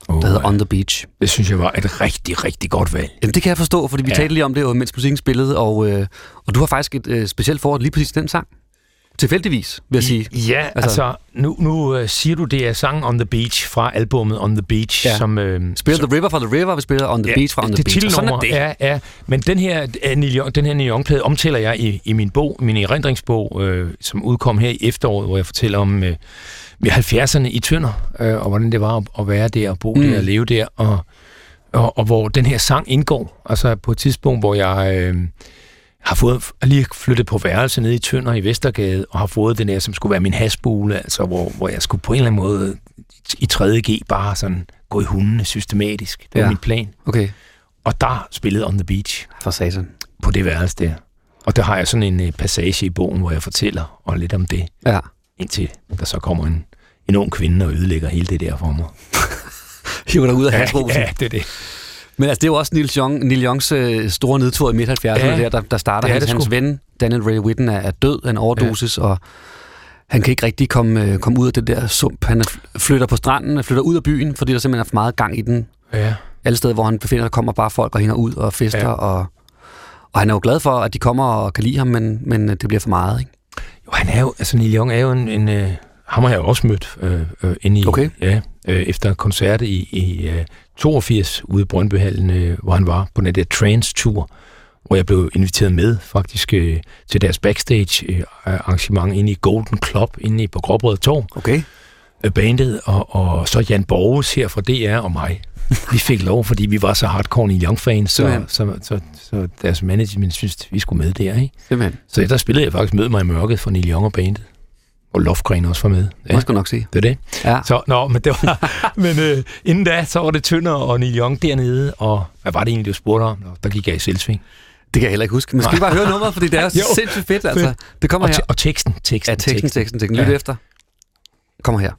D: Oh,
C: der hedder On The Beach.
D: Det synes jeg var et rigtig, rigtig godt valg.
C: Jamen, det kan jeg forstå, fordi vi ja.
D: Ja.
C: talte lige om det, mens musikken spillede, og, øh, og du har faktisk et øh, specielt forhold lige præcis til den sang. Tilfældigvis, vil jeg sige.
D: Ja, altså, altså nu, nu uh, siger du, det er sangen On The Beach fra albummet On The Beach,
C: Ja.
D: som... Øh,
C: Spiller The River fra The River, vi spiller On The Beach fra On The
D: det
C: Beach. Sådan er det.
D: ja, ja. Men den her, øh, den her Neil Young-plade omtaler jeg i, i min bog, min erindringsbog, øh, som udkom her i efteråret, hvor jeg fortæller om øh, ved 70'erne i Tønder, øh, og hvordan det var at, at være der, og bo
C: Mm.
D: mm. der, og leve der, og, og, og hvor den her sang indgår. Altså på et tidspunkt, hvor jeg... Øh, har fået, lige flyttet på værelse nede i Tønder i Vestergade, og har fået den her, som skulle være min hasbule, altså hvor, hvor jeg skulle på en eller anden måde i 3.G bare sådan gå i hundene systematisk. Det var
C: Ja.
D: min plan.
C: Okay,
D: Og der spillede On The Beach
C: for satan.
D: på det værelse der. Og der har jeg sådan en øh, passage i bogen, hvor jeg fortæller og lidt om det,
C: Ja.
D: indtil der så kommer en, en ung kvinde og ødelægger hele det der for mig.
C: Hiver dig ud af hasrosen.
D: ja, det er det.
C: Men altså, det er jo også Neil, Young, Neil Youngs øh, store nedtur i midt-70'erne,
D: Ja,
C: der, der, der starter
D: det
C: hans,
D: det
C: hans ven, Daniel Ray Whitten, er, er død af en overdosis, ja. og han kan ikke rigtig komme, øh, komme ud af det der sump. Han er- flytter på stranden, flytter ud af byen, fordi der simpelthen er for meget gang i den.
D: Ja.
C: Alle steder, hvor han befinder sig, kommer bare folk og hænger ud og fester, ja.
D: Ja.
C: og, og han er jo glad for, at de kommer og kan lide ham, men, men det bliver for meget, ikke?
D: Jo, han er jo, altså Neil Young er jo en, en øh, ham har jeg også mødt øh, øh, inde i,
C: Okay.
D: ja, øh, efter en koncert i, i øh, 82 ude i Brøndbyhallen, øh, hvor han var på den der Trance-tur, hvor jeg blev inviteret med faktisk øh, til deres backstage øh, arrangement inde i Golden Club inde i på Gråbrød Torv.
C: Okay.
D: øh, bandet, og, og så Jan Borges her fra DR og mig. Vi fik lov, fordi vi var så hardcore Neil Young-fans, så,
C: Simpelthen.
D: så, så, så deres management synes, vi skulle med der. Ikke?
C: Simpelthen.
D: Så der spillede jeg faktisk Mød mig i mørket for Neil Young og bandet. Og Lofgren også var med.
C: Ja. Jeg skal nok se.
D: Det er det.
C: Ja.
D: Så, nå, men det var... men øh, inden da, så var det Tønder og Neil Young dernede, og hvad var det egentlig, du spurgte om? Nå, Der gik jeg i selvsving.
C: Det kan jeg heller ikke huske. Men skal vi bare høre nummeret, fordi det er jo sindssygt fedt, altså. Det kommer
D: Og,
C: her.
D: og teksten, teksten,
C: Ja, teksten, teksten, teksten. Lyt
D: Ja.
C: efter. Kommer her.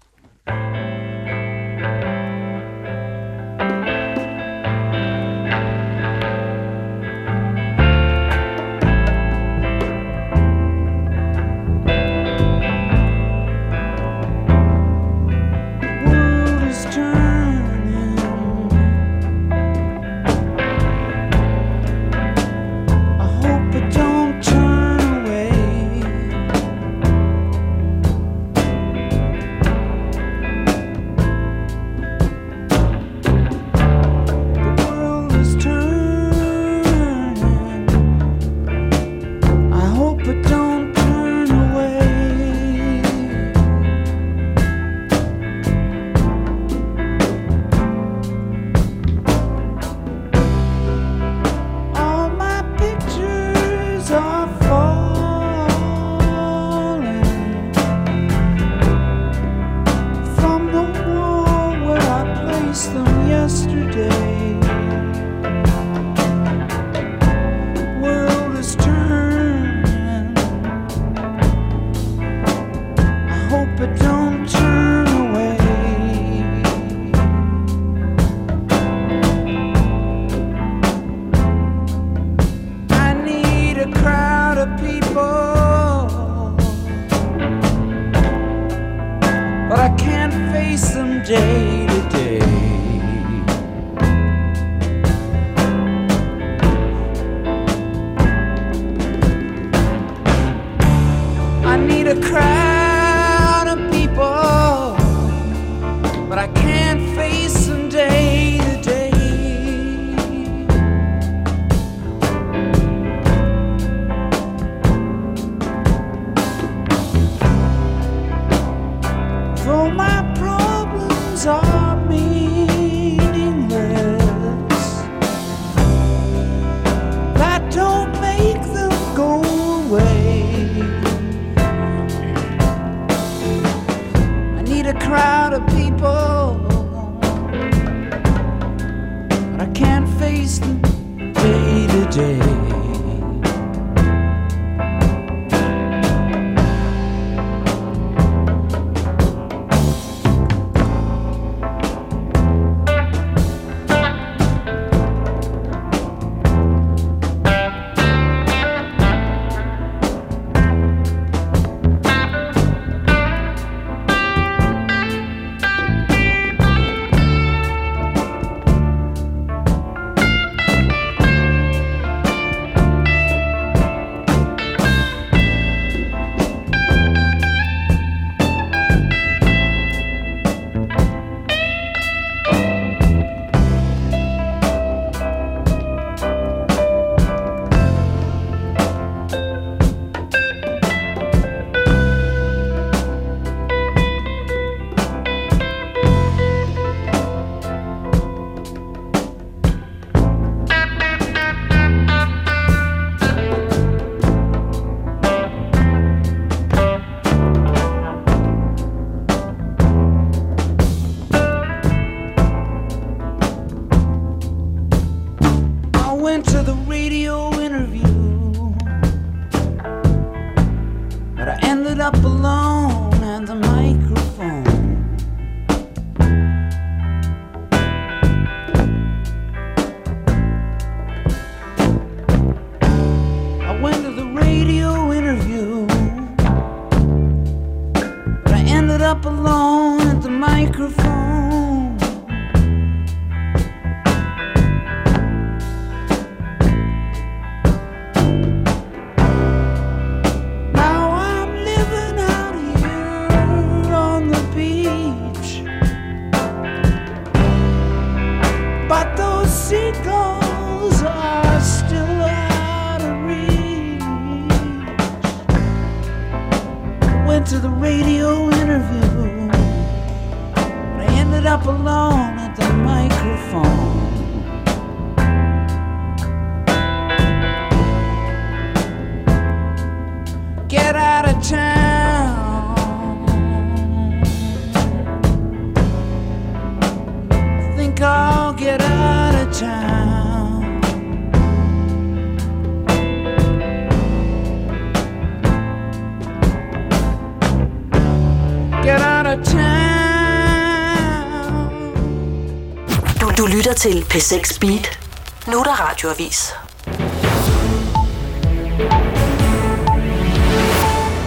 A: Lytter til P6 Beat. Nu er der radioavis.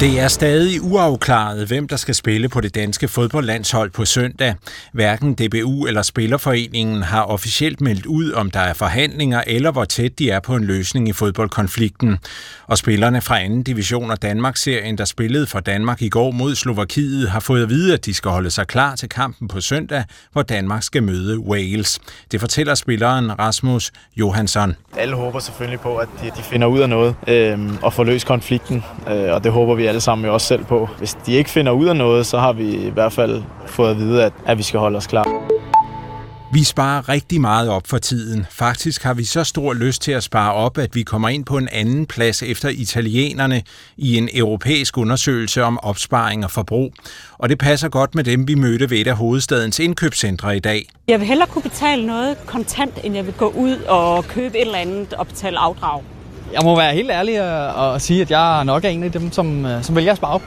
K: Det er stadig uafklaret, hvem der skal spille på det danske fodboldlandshold på søndag. Hverken DBU eller Spillerforeningen har officielt meldt ud, om der er forhandlinger eller hvor tæt de er på en løsning i fodboldkonflikten. Og spillerne fra anden division af Danmarksserien, der spillede for Danmark i går mod Slovakiet, har fået at vide, at de skal holde sig klar til kampen på søndag, hvor Danmark skal møde Wales. Det fortæller spilleren Rasmus Johansson.
J: Alle håber selvfølgelig på, at de, de finder ud af noget øh, og får løst konflikten, øh, og det håber vi alle sammen jo også selv på. Hvis de ikke finder ud af noget, så har vi i hvert fald fået at vide, at, at vi skal holde os klar.
K: Vi sparer rigtig meget op for tiden. Faktisk har vi så stor lyst til at spare op, at vi kommer ind på en anden plads efter italienerne i en europæisk undersøgelse om opsparing og forbrug. Og det passer godt med dem, vi mødte ved et af hovedstadens indkøbscentre i dag.
L: Jeg vil hellere kunne betale noget kontant, end jeg vil gå ud og købe et eller andet og betale afdrag.
M: Jeg må være helt ærlig og, og sige, at jeg nok er en af dem, som, øh, som vælger at spare op.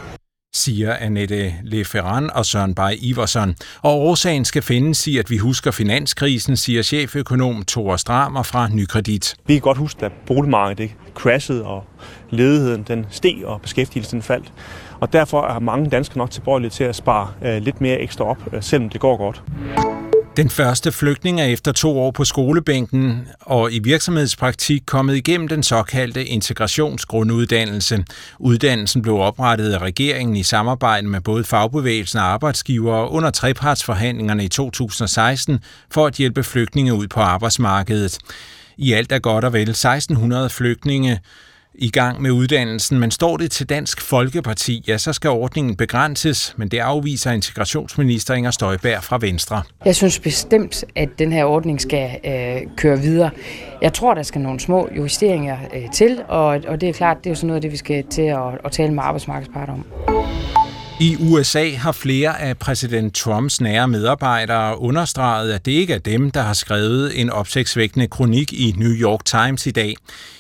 K: siger Annette Leferran og Søren Bay Iversen. Og årsagen skal findes i, at vi husker finanskrisen, siger cheføkonom Thor Stramer fra Nykredit.
N: Vi kan godt huske, at boligmarkedet ikke crashede, og ledigheden den steg, og beskæftigelsen faldt. Og derfor er mange danskere nok tilbøjelige til at spare øh, lidt mere ekstra op, øh, selvom det går godt.
K: Den første flygtning er efter to år på skolebænken og i virksomhedspraktik kommet igennem den såkaldte integrationsgrunduddannelse. Uddannelsen blev oprettet af regeringen i samarbejde med både fagbevægelsen og arbejdsgivere under trepartsforhandlingerne i 2016 for at hjælpe flygtninge ud på arbejdsmarkedet. I alt er godt og vel 1600 flygtninge i gang med uddannelsen, men står det til Dansk Folkeparti, ja, så skal ordningen begrænses, men det afviser integrationsminister Inger Støjberg fra Venstre.
O: Jeg synes bestemt, at den her ordning skal øh, køre videre. Jeg tror, der skal nogle små justeringer øh, til, og, og det er klart, det er jo sådan noget det, vi skal til at, at tale med arbejdsmarkedsparter om.
K: I USA har flere af præsident Trumps nære medarbejdere understreget, at det ikke er dem, der har skrevet en opsigtsvækkende kronik i New York Times i dag.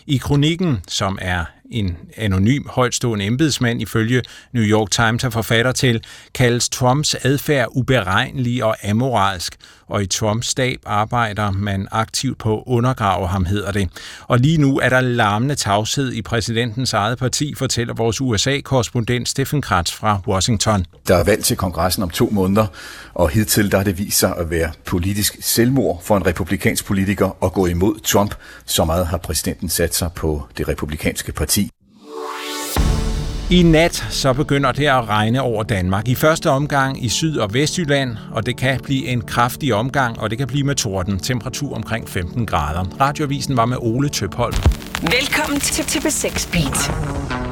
K: I kronikken, som er en anonym højtstående embedsmand ifølge New York Times er forfatter til, kaldes Trumps adfærd uberegnelig og amoralsk, og i Trumps stab arbejder man aktivt på at undergrave ham, hedder det. Og lige nu er der larmende tavshed i præsidentens eget parti, fortæller vores USA-korrespondent Steffen Kratz fra Washington.
P: Der er valg til kongressen om to måneder, og hidtil der har det vist sig at være politisk selvmord for en republikansk politiker at gå imod Trump. Så meget har præsidenten sat sig på det republikanske parti.
K: I nat så begynder det at regne over Danmark. I første omgang i Syd- og Vestjylland, og det kan blive en kraftig omgang, og det kan blive med torden. Temperatur omkring 15 grader. Radioavisen var med Ole Tøpholm.
A: Velkommen til, til B6 Beat.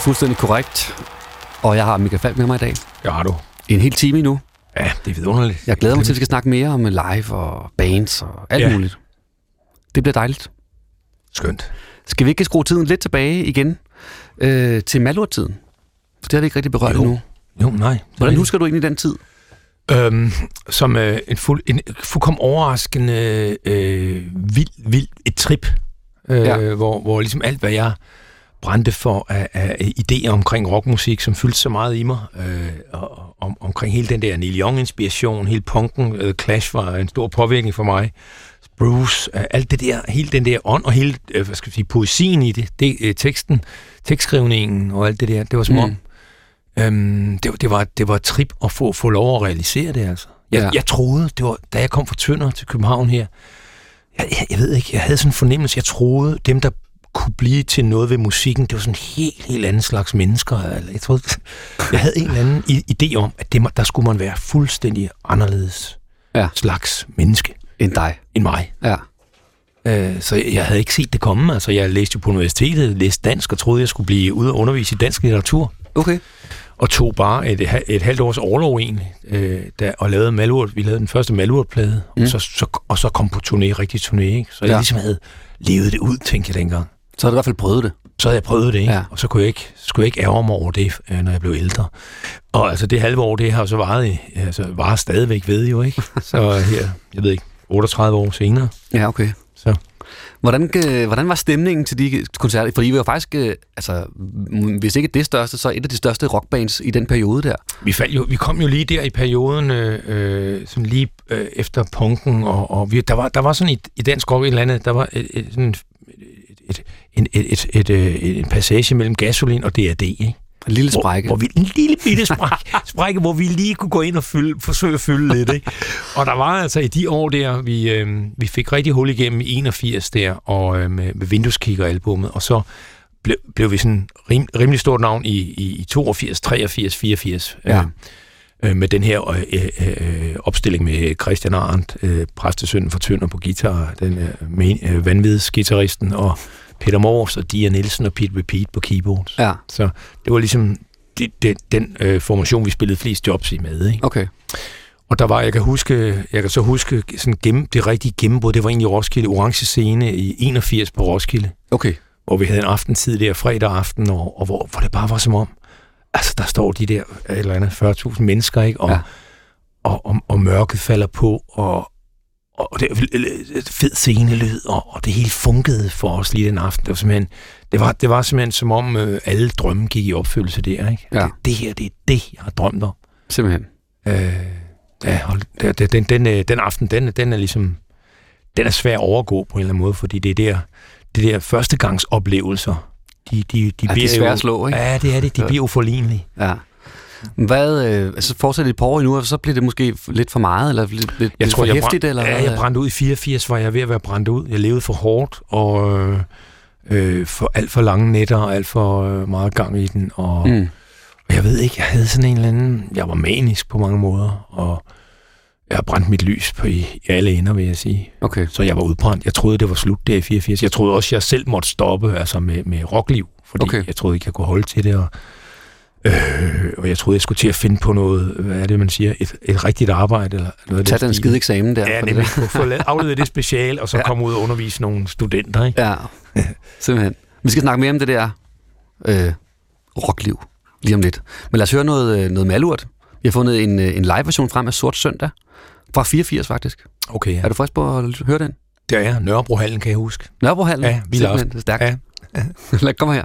C: Fuldstændig korrekt. Og jeg har Michael Falk med mig i dag.
D: Ja, har du.
C: En hel time endnu.
D: Ja, det er vidunderligt.
C: Jeg glæder mig til, at vi skal snakke mere om live og bands og alt
D: Ja.
C: muligt. Det bliver dejligt.
D: Skønt.
C: Skal vi ikke skrue tiden lidt tilbage igen øh, til Malurt-tiden? For det har vi ikke rigtig berørt
D: Jo.
C: endnu.
D: Jo, nej.
C: Hvordan husker du egentlig den tid?
D: Øhm, som øh, en, fuld, en fuldkommen overraskende, øh, vild, vild, et trip, øh,
C: ja.
D: hvor, hvor ligesom alt, hvad jeg brændte for af, af idéer omkring rockmusik, som fyldte så meget i mig, øh, og, om, omkring hele den der Neil Young-inspiration, hele punken, øh, Clash var en stor påvirkning for mig, Bruce, øh, alt det der, hele den der ånd, og hele, øh, hvad skal vi sige, poesien i det, det øh, teksten, tekstskrivningen og alt det der, det var som
C: Mm.
D: om, Øhm, det, var- det, var, det var et trip at få, få lov at realisere det, altså. Jeg,
C: ja.
D: jeg troede, det var, da jeg kom fra Tønder til København her, jeg, jeg, jeg ved ikke, jeg havde sådan en fornemmelse, jeg troede, dem, der kunne blive til noget ved musikken, det var sådan en helt, helt anden slags mennesker. Eller Jeg, troede, jeg havde en eller anden idé om, at det, der skulle man være fuldstændig anderledes
C: ja.
D: slags menneske.
C: End dig.
D: End mig.
C: Ja.
D: Øh, så jeg havde ikke set det komme. Altså, jeg læste jo på universitetet, læste dansk og troede, jeg skulle blive ude og undervise i dansk litteratur.
C: Okay.
D: Og tog bare et, et halvt års overlov egentlig, øh, der, og lavede Malurt. Vi lavede den første Malurt-plade, mm. og, så, så, og så kom på turné, rigtig turné. Ikke? Så jeg
C: Ja.
D: ligesom havde levet det ud, tænkte jeg dengang.
C: Så havde du i hvert fald prøvet det.
D: Så havde jeg prøvet det, ikke?
C: Ja.
D: og så kunne jeg ikke, skulle jeg ikke ærge mig over det, øh, når jeg blev ældre. Og altså det halve år, det har jo så varet, i- altså varer stadigvæk ved jo, ikke? Så her, jeg ved ikke, 38 år senere.
C: Ja, okay.
D: Så.
C: Hvordan, øh, hvordan var stemningen til de koncerter? For I var faktisk, øh, altså, hvis ikke det største, så et af de største rockbands i den periode der.
D: Vi, faldt jo, vi kom jo lige der i perioden, øh, sådan lige øh, efter punken, og, og vi, der, var, der var sådan i, i dansk rock et eller andet, der var et, et, sådan et, et, et, et, et, øh, en passage mellem gasolin og DRD, ikke?
C: En lille sprække.
D: Hvor, hvor vi, en lille bitte sprække, sprække, hvor vi lige kunne gå ind og fylde, forsøge at fylde lidt. Ikke? Og der var altså i de år der, vi, øh, vi fik rigtig hul igennem i 81 der, og øh, med, med Windows Kicker albumet, og så blev, blev vi sådan rim, rimelig stort navn i, i, i 82, 83, 84.
C: Ja.
D: Øh, med den her øh, øh, øh, opstilling med Christian Arndt, øh, præstesønnen for Tønder på guitar, den øh, øh, vanvidsgitarristen, og Peter Mors og Dia Nielsen og Pete Repeat på keyboards.
C: Ja.
D: Så det var ligesom det, det, den øh, formation, vi spillede flest jobs i med. Ikke?
C: Okay.
D: Og der var, jeg kan huske, jeg kan så huske sådan gennem, det rigtige gennembrud, det var egentlig Roskilde, Orange Scene i 81 på Roskilde.
C: Okay.
D: Hvor vi havde en aftentid der, fredag aften, og, og hvor, hvor det bare var som om, altså der står de der eller andet 40.000 mennesker, ikke? Og,
C: ja.
D: og, og, og mørket falder på, og, og det er fed scenelyd, og, og det hele funkede for os lige den aften. Det var simpelthen, det var, det var simpelthen som om øh, alle drømme gik i opfyldelse der, ikke?
C: Ja.
D: Det, det her, det er det, jeg har drømt om.
C: Simpelthen.
D: Øh, ja, og det- den, den, øh, den aften, den, den er ligesom, den er svær at overgå på en eller anden måde, fordi det er der, det der førstegangsoplevelser, de, de, de
C: Ja, de er
D: bliver
C: svære
D: jo,
C: at slå, ikke?
D: Ja, det er det. De
C: Ja.
D: bliver uforlignelige.
C: Ja. Hvad, øh, altså fortsætter det et par år endnu, og så bliver det måske lidt for meget, eller lidt, lidt,
D: Jeg
C: lidt
D: tror,
C: for
D: jeg,
C: hæftigt,
D: brænd,
C: eller
D: ja, jeg brændte ud i 84, var jeg ved at være brændt ud. Jeg levede for hårdt, og øh, øh, for alt for lange nætter, og alt for øh, meget gang i den. Og,
C: Mm.
D: og jeg ved ikke, jeg havde sådan en eller anden... Jeg var manisk på mange måder, og jeg har brændt mit lys på i, i alle ender, vil jeg sige.
C: Okay.
D: Så jeg var udbrændt. Jeg troede, det var slut der i 84. Jeg troede også, jeg selv måtte stoppe altså med, med rockliv, fordi
C: okay.
D: jeg troede ikke, jeg kunne holde til det. Og, øh, og jeg troede, jeg skulle til at finde på noget, hvad er det, man siger, et, et rigtigt arbejde. Eller noget
C: Tag den skide eksamen der.
D: Ja, nemlig.
C: det.
D: Få afleveret det special, og så
C: Ja.
D: komme ud og undervise nogle studenter. Ikke?
C: Ja, simpelthen. Vi skal snakke mere om det der øh, rockliv lige om lidt. Men lad os høre noget, øh, noget malurt. Vi har fundet en, øh, en live-version frem af Sort Søndag. Fra 84 faktisk.
D: Okay, ja.
C: Er du frisk på at høre den?
D: Det er jeg. Nørrebrohallen, kan jeg huske.
C: Nørrebrohallen?
D: Ja, vi lavede-
C: stærkt.
D: Ja.
C: Lad komme her.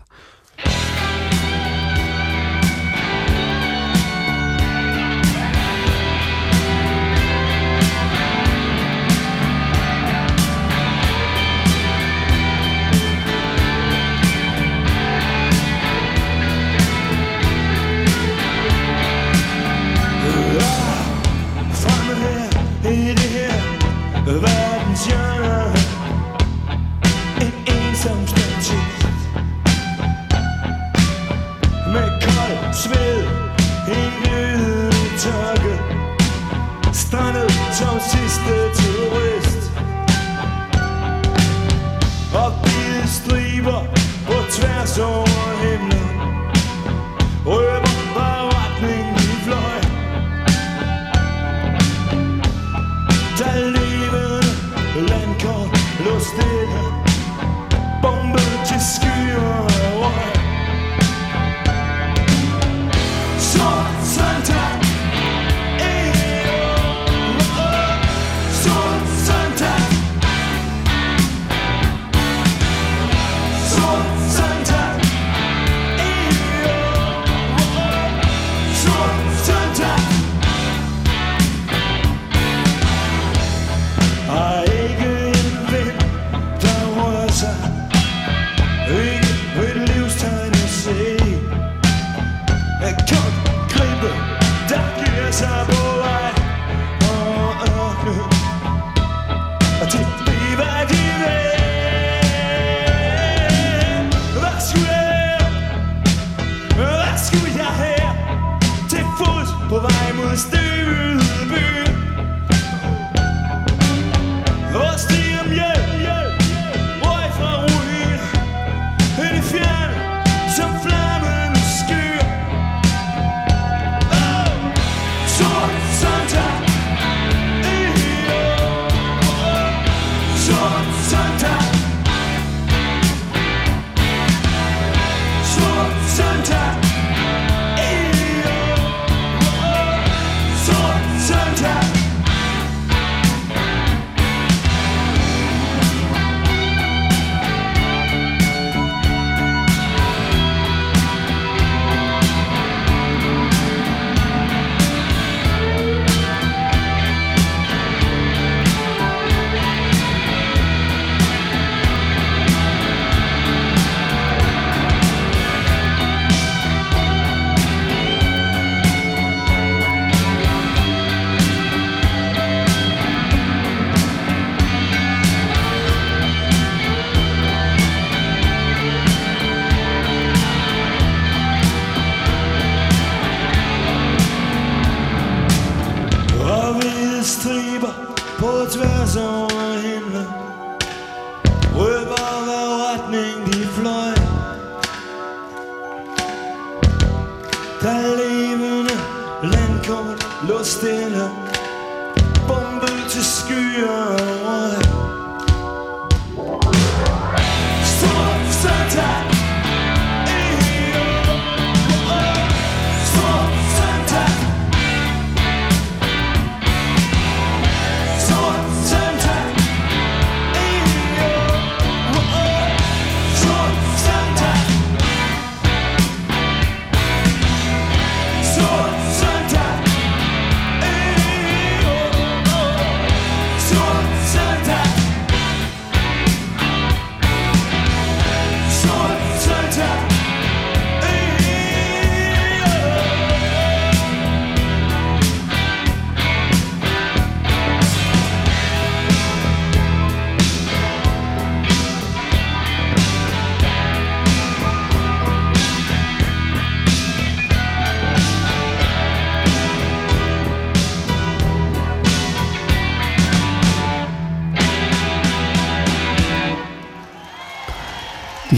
G: so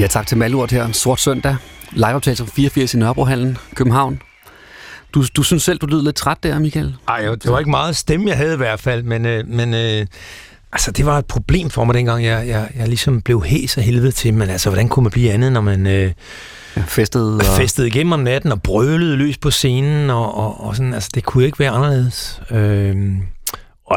C: Ja, tak til Malurt her. Sort søndag. Liveoptagelse fra 84 i Nørrebrohallen, København. Du, du synes selv, du lyder lidt træt der, Michael?
D: Ej, jo, det var ikke meget stemme, jeg havde i hvert fald, men, øh, men øh, altså, det var et problem for mig dengang, jeg, jeg, jeg ligesom blev hæs af helvede til, men altså, hvordan kunne man blive andet, når man øh,
C: ja, festede, og...
D: festede igennem om natten og brølede løs på scenen, og, og, og sådan, altså, det kunne ikke være anderledes. Øh,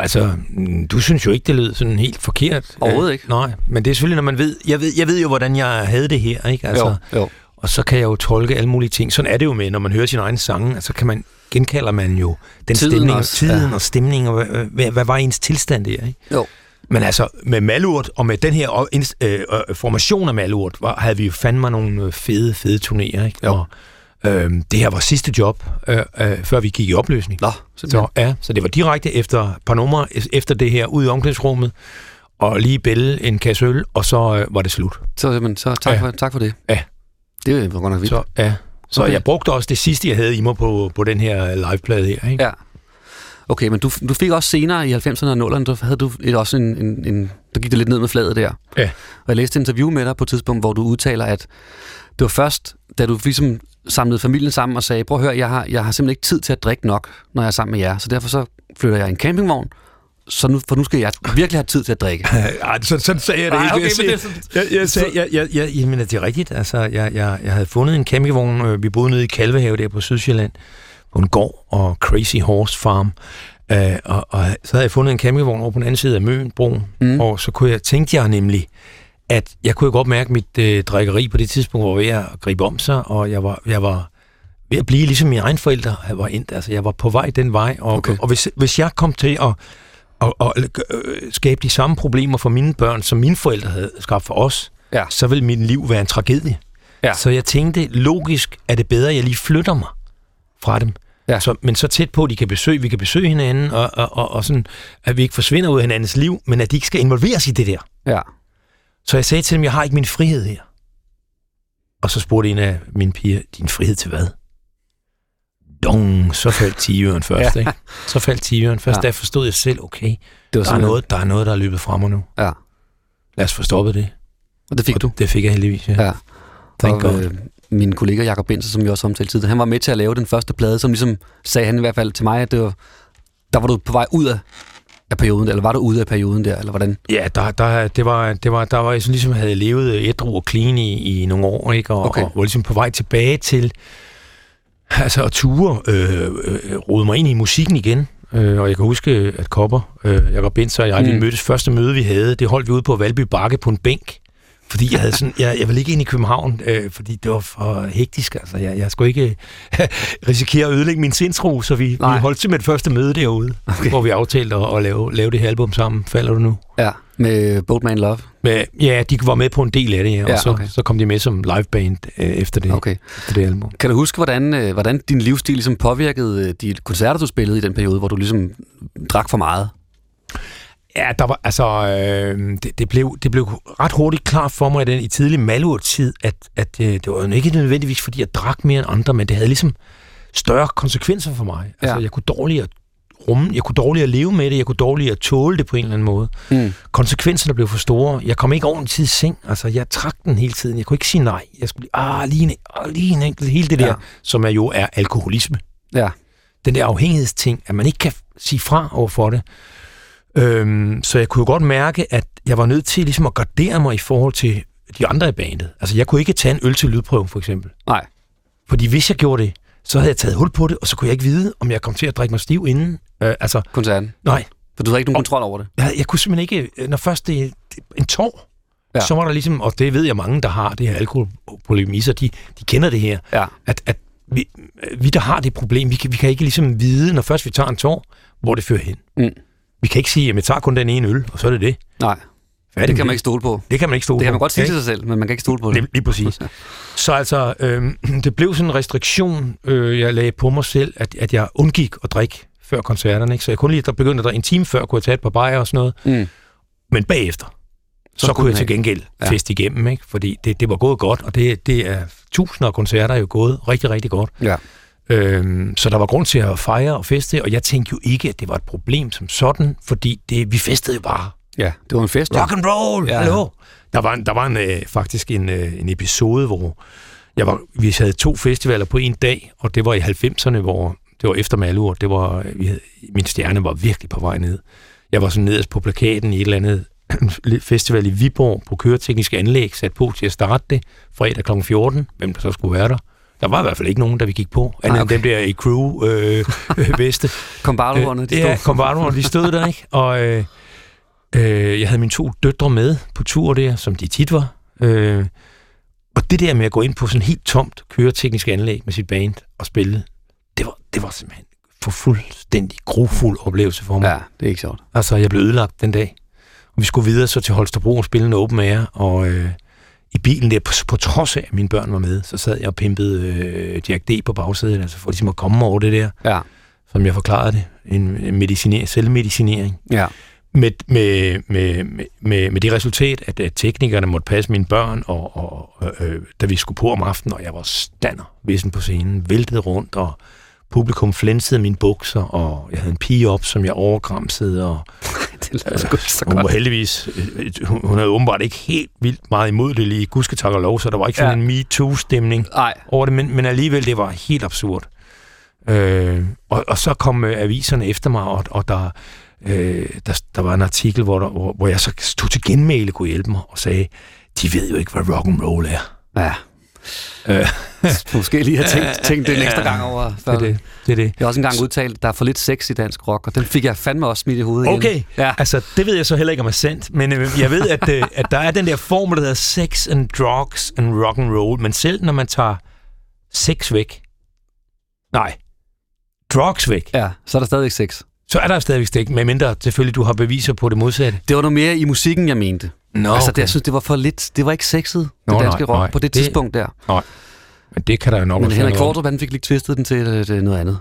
D: og altså, mm, du synes jo ikke, det lød sådan helt forkert.
C: Overhovedet ikke.
D: Nej, men det er selvfølgelig, når man ved, jeg ved, jeg ved jo, hvordan jeg havde det her, ikke? Altså,
C: Jo, jo.
D: Og så kan jeg jo tolke alle mulige ting. Sådan er det jo med, når man hører sin egen sange, altså kan man, genkalder man jo den
C: Tiden
D: stemning,
C: også,
D: tiden
C: ja.
D: og stemning, og hvad, hvad, hvad var ens tilstand der, ikke?
C: Jo.
D: Men altså, med Malurt, og med den her øh, øh, formation af Malurt, var, havde vi jo fandme nogle øh, fede, fede turnéer, ikke?
C: Jo.
D: Og, øh, det her var sidste job, øh, øh, før vi gik i opløsning.
C: Nå,
D: så, ja, så det var direkte efter et par numre, efter det her, ud i omklædningsrummet, og lige bælle en kasse øl, og så øh, var det slut.
C: Så, jamen, så tak,
D: Ja.
C: for, tak for det.
D: Ja.
C: Det var godt nok vildt.
D: Så, ja. Så
C: okay.
D: jeg brugte også det sidste, jeg havde i mig på, på den her liveplade her. Ikke?
C: Ja. Okay, men du, du fik også senere i 90'erne og 0'erne, der havde du et, også en, en, en, der gik det lidt ned med fladet der.
D: Ja.
C: Og jeg læste et interview med dig på et tidspunkt, hvor du udtaler, at det var først, da du ligesom samlede familien sammen og sagde, prøv at høre, jeg har, jeg har simpelthen ikke tid til at drikke nok, når jeg er sammen med jer, så derfor så flytter jeg i en campingvogn, så nu, for nu skal jeg virkelig have tid til at drikke.
D: Ej, så, sådan sagde jeg det ikke.
C: okay,
D: jeg,
C: det
D: sagde,
C: sådan-
D: jeg, jeg, sagde, jeg, jeg, jeg, jamen, det er rigtigt. Altså, jeg, jeg, jeg havde fundet en campingvogn. øh, Vi boede nede i Kalvehave der på Sydsjælland, på en gård og Crazy Horse Farm. Uh, og, og, så havde jeg fundet en campingvogn over på den anden side af Mønbroen, mm. og så kunne jeg, tænkte jeg nemlig, at jeg kunne jo godt mærke, mit øh, drikkeri på det tidspunkt ved at gribe om sig, og jeg var, jeg var ved at blive ligesom mine egne forældre jeg var endt. Altså, jeg var på vej den vej, og, okay. og hvis, hvis jeg kom til at og, og øh, skabe de samme problemer for mine børn, som mine forældre havde skabt for os,
C: ja.
D: så ville mit liv være en tragedie.
C: Ja.
D: Så jeg tænkte, logisk er det bedre, at jeg lige flytter mig fra dem.
C: Ja.
D: Så, men så tæt på, at de kan besøge, vi kan besøge hinanden, og, og, og, og sådan, at vi ikke forsvinder ud af hinandens liv, men at de ikke skal involveres i det der.
C: Ja.
D: Så jeg sagde til dem, jeg har ikke min frihed her. Og så spurgte en af mine piger, din frihed til hvad? Dong, så faldt 10 først,
C: Ja.
D: ikke? Så faldt 10 først,
C: Ja.
D: der forstod jeg selv, okay,
C: Det var
D: der er, noget, der er noget, der er løbet fra mig nu.
C: Ja.
D: Lad os få stoppet det.
C: Og det fik
D: og
C: du?
D: Det fik jeg heldigvis, ja.
C: Ja.
D: Thank
C: og,
D: God.
C: øh, min kollega Jakob Benser, som vi også omtalte tidligere, han var med til at lave den første plade, som ligesom sagde han i hvert fald til mig, at det var, der var du på vej ud af af perioden, eller var du ude af perioden der, eller hvordan?
D: Ja, der, der, det var, det var, der var jeg sådan ligesom havde levet ædru og clean i, i nogle år, ikke? Og,
C: Okay.
D: og var ligesom på vej tilbage til altså at ture, øh, øh, rode mig ind i musikken igen. Øh, og jeg kan huske, at Kopper, øh, Jacob Binds og jeg, mm. vi mødtes første møde, vi havde, det holdt vi ude på Valby Bakke på en bænk. Fordi jeg havde sådan, jeg, jeg ville ikke ind i København, øh, fordi det var for hektisk. Altså, jeg, jeg skulle ikke risikere at ødelægge min sindsro, så vi, vi holdt simpelthen første møde derude, okay. hvor vi aftalte at, at lave, lave det her album sammen. Falder du nu?
C: Ja, med Boatman Love.
D: Men, ja, de var med på en del af det, ja,
C: Ja,
D: og så,
C: okay.
D: så kom de med som liveband øh, efter, det,
C: Okay.
D: efter det album.
C: Kan du huske, hvordan, øh, hvordan din livsstil ligesom påvirkede øh, de koncerter, du spillede i den periode, hvor du ligesom drak for meget?
D: Ja, der var, altså, øh, det, det, blev, det blev ret hurtigt klart for mig i, den, i tidlig malurt-tid, at, at øh, det var jo ikke nødvendigvis, fordi jeg drak mere end andre, men det havde ligesom større konsekvenser for mig. Altså,
C: Ja.
D: jeg kunne dårligere rumme, jeg kunne dårligere leve med det, jeg kunne dårligere tåle det på en eller anden måde.
C: Mm.
D: Konsekvenserne blev for store. Jeg kom ikke ordentligt tid i seng. Altså, jeg trak den hele tiden. Jeg kunne ikke sige nej. Jeg skulle ah, lige en, ah, lige en enkelt, hele det der,
C: Ja.
D: som er jo er alkoholisme.
C: Ja.
D: Den der afhængighedsting, at man ikke kan sige fra over for det. Øhm, så jeg kunne jo godt mærke, at jeg var nødt til ligesom at gardere mig i forhold til de andre i bandet. Altså, jeg kunne ikke tage en øl til lydprøve, for eksempel.
C: Nej.
D: Fordi hvis jeg gjorde det, så havde jeg taget hul på det, og så kunne jeg ikke vide, om jeg kom til at drikke mig stiv inden. Øh, altså,
C: Koncerten?
D: Nej.
C: For du havde ikke nogen kontrol over det?
D: Jeg, jeg kunne simpelthen ikke, når først det, det en tår,
C: Ja.
D: så var der ligesom, og det ved jeg mange, der har det her alkoholpolymisser, de, de kender det her,
C: ja.
D: at, at vi, vi, der har det problem, vi kan, vi kan ikke ligesom vide, når først vi tager en tår, hvor det fører hen.
C: Mm.
D: Vi kan ikke sige, at jeg tager kun den ene øl, og så er det det.
C: Nej.
D: Færdig
C: det kan man ikke stole på.
D: Det kan man ikke stole
C: Det kan
D: på.
C: man godt sige til sig selv, men man kan ikke stole på det.
D: Lige, lige præcis. Så altså, øh, det blev sådan en restriktion, øh, jeg lagde på mig selv, at, at jeg undgik at drikke før koncerterne. Ikke? Så jeg kunne lige der begyndte der en time før, kunne jeg tage et par bajer og sådan noget.
C: Mm.
D: Men bagefter, så,
C: Så kunne
D: jeg til gengæld
C: ja.
D: feste igennem, ikke? fordi det, det var gået godt, og det, det er tusinder af koncerter er jo gået rigtig, rigtig godt.
C: Ja.
D: Øhm, så der var grund til at fejre og feste, og jeg tænkte jo ikke, at det var et problem som sådan, fordi det, vi festede jo bare.
C: Ja, det var en fest.
D: Rock and roll,
C: Ja.
D: hallo. Der var, en, der var en, øh, faktisk en, øh, en episode, hvor jeg var, vi havde to festivaler på en dag, og det var i 90'erne, hvor det var efter Malur. Det var, øh, vi havde, min stjerne var virkelig på vej ned. Jeg var sådan nederst på plakaten i et eller andet festival i Viborg på køretekniske anlæg, sat på til at starte det fredag kl. 14, hvem der så skulle være der. Der var i hvert fald ikke nogen, der vi gik på, andet
C: Nej,
D: okay. end dem der i crew øh, øh, veste.
C: Kombardoerne, de
D: Øh, Ja,
C: stod.
D: kombardoerne, de stod der, ikke? Og øh, øh, jeg havde mine to døtre med på tur der, som de tit var. Øh, og det der med at gå ind på sådan helt tomt køreteknisk anlæg med sit band og spille, det var, det var simpelthen for fuldstændig grufuld oplevelse for mig.
C: Ja, det er ikke sjovt.
D: Altså, jeg blev ødelagt den dag. Og vi skulle videre så til Holstebro og spille en open air, og øh, i bilen der, på, på trods af, at mine børn var med, så sad jeg og pimpede øh, Jack D på bagsædet, altså for ligesom at komme over det der,
C: Ja.
D: som jeg forklarede det, en mediciner, selvmedicinering.
C: Ja.
D: Med, med, med, med, med, med det resultat, at, at teknikerne måtte passe mine børn, og, og øh, da vi skulle på om aftenen, og jeg var stander vissen på scenen, væltede rundt, og publikum flænsede mine bukser, og jeg havde en pige op, som jeg overgramsede, og
C: det lader sgu så
D: hun
C: godt.
D: var heldigvis, øh, hun, hun havde åbenbart ikke helt vildt meget imod det lige, gudske tak og lov, så der var ikke sådan
C: Ja.
D: en MeToo-stemning over det, men, men alligevel, det var helt absurd. Øh, og, og så kom øh, aviserne efter mig, og, og der, øh, der, der var en artikel, hvor, der, hvor, hvor jeg så stod til genmæle kunne hjælpe mig, og sagde, de ved jo ikke, hvad rock and roll er.
C: Ja.
D: Øh.
C: Måske lige have tænkt, tænkt det en ekstra gang over.
D: Det er det. det, er det.
C: Jeg har også engang udtalt, at der er for lidt sex i dansk rock, og den fik jeg fandme også smidt i hovedet igen.
D: Okay,
C: Ja.
D: altså det ved jeg så heller ikke om er sandt, men øh, jeg ved, at, øh, at der er den der formel, der hedder sex and drugs and rock and roll, men selv når man tager sex væk, nej, drugs væk,
C: Ja, så er der stadigvæk sex.
D: Så er der stadigvæk stik, medmindre selvfølgelig du har beviser på det modsatte.
C: Det var noget mere i musikken, jeg mente.
D: Nå,
C: altså, det,
D: okay.
C: jeg synes, det var for lidt. Det var ikke sexet, det
D: Nå,
C: danske
D: nej,
C: rock,
D: nej.
C: på det
D: Det-
C: tidspunkt der.
D: Nej, men det kan der jo nok
C: Men Henrik. Kvartrup, han fik lige tvistet den til øh, det- noget andet.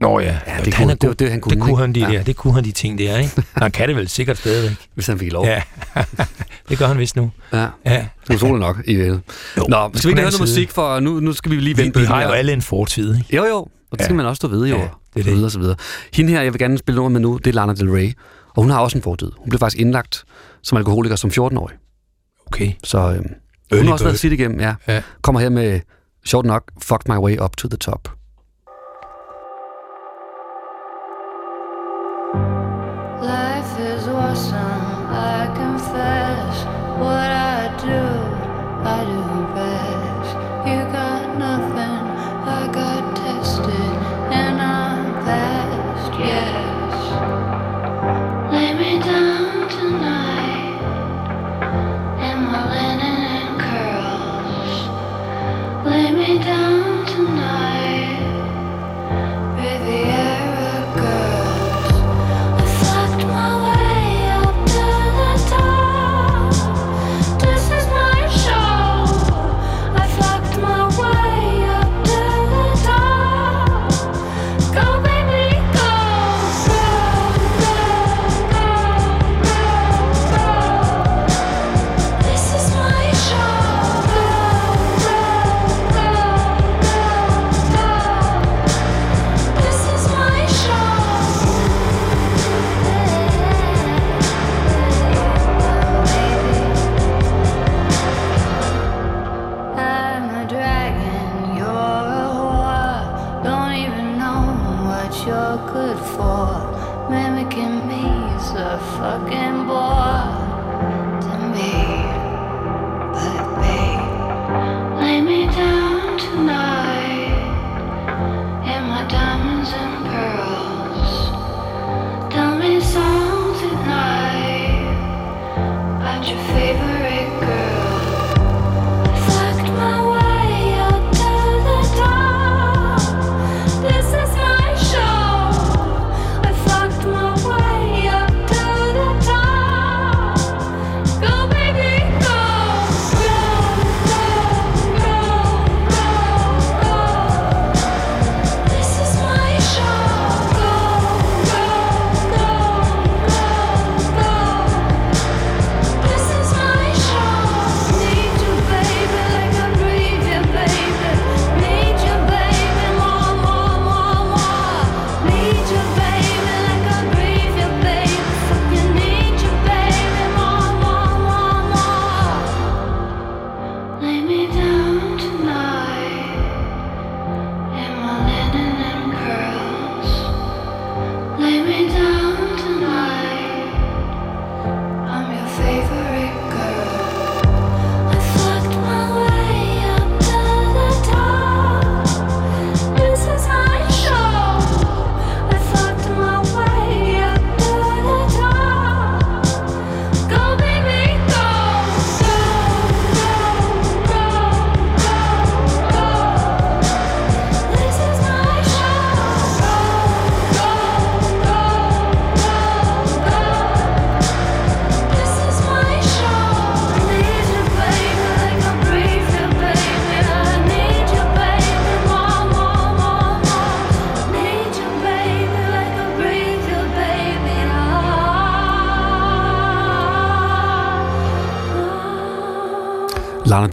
D: Nå ja,
C: Ja, det
D: det,
C: kunne-
D: han er
C: det var det, han kunne,
D: det kunne han de
C: Ja.
D: der, det kunne han de ting der, ikke? han kan det vel sikkert stadigvæk.
C: Hvis han fik lov.
D: Ja, det gør han vist nu.
C: ja.
D: Ja.
C: Det var nok i det.
D: Jo,
C: Nå, skal vi ikke høre noget musik, for nu, nu skal vi lige vende
D: Vi, vi har jo alle en fortid, ikke?
C: Jo, jo, og det
D: Ja.
C: skal man også stå ved, jo.
D: Ja, det er
C: så videre, så videre. Hende her, jeg vil gerne spille nummer med nu, det er Lana Del Rey. Og hun har også en fortid. Hun blev faktisk indlagt som alkoholiker som 14-årig.
D: Okay.
C: Så øhm, hun har også været sit igennem, ja.
D: Ja.
C: Kommer her med, short nok, Fucked My Way Up to the Top.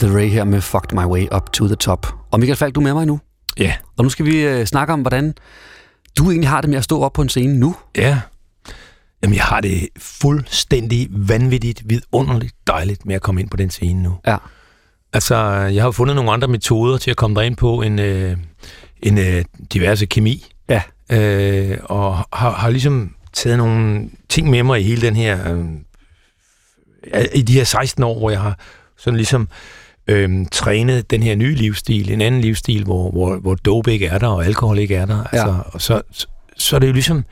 C: Lana Del Rey her med Fucked My Way Up to the Top. Og Michael Falk, du er med mig nu.
D: Ja.
C: Og nu skal vi øh, snakke om, hvordan du egentlig har det med at stå op på en scene nu.
D: Ja. Jamen, jeg har det fuldstændig vanvittigt, vidunderligt dejligt med at komme ind på den scene nu.
C: Ja.
D: Altså, jeg har fundet nogle andre metoder til at komme derind på end, øh, end øh, diverse kemi.
C: Ja.
D: Øh, og har, har ligesom taget nogle ting med mig i hele den her... Øh, i de her 16 år, hvor jeg har sådan ligesom øh, trænet den her nye livsstil, en anden livsstil, hvor, hvor, hvor dope ikke er der, og alkohol ikke er der. Altså, og så, så, så er det jo ligesom,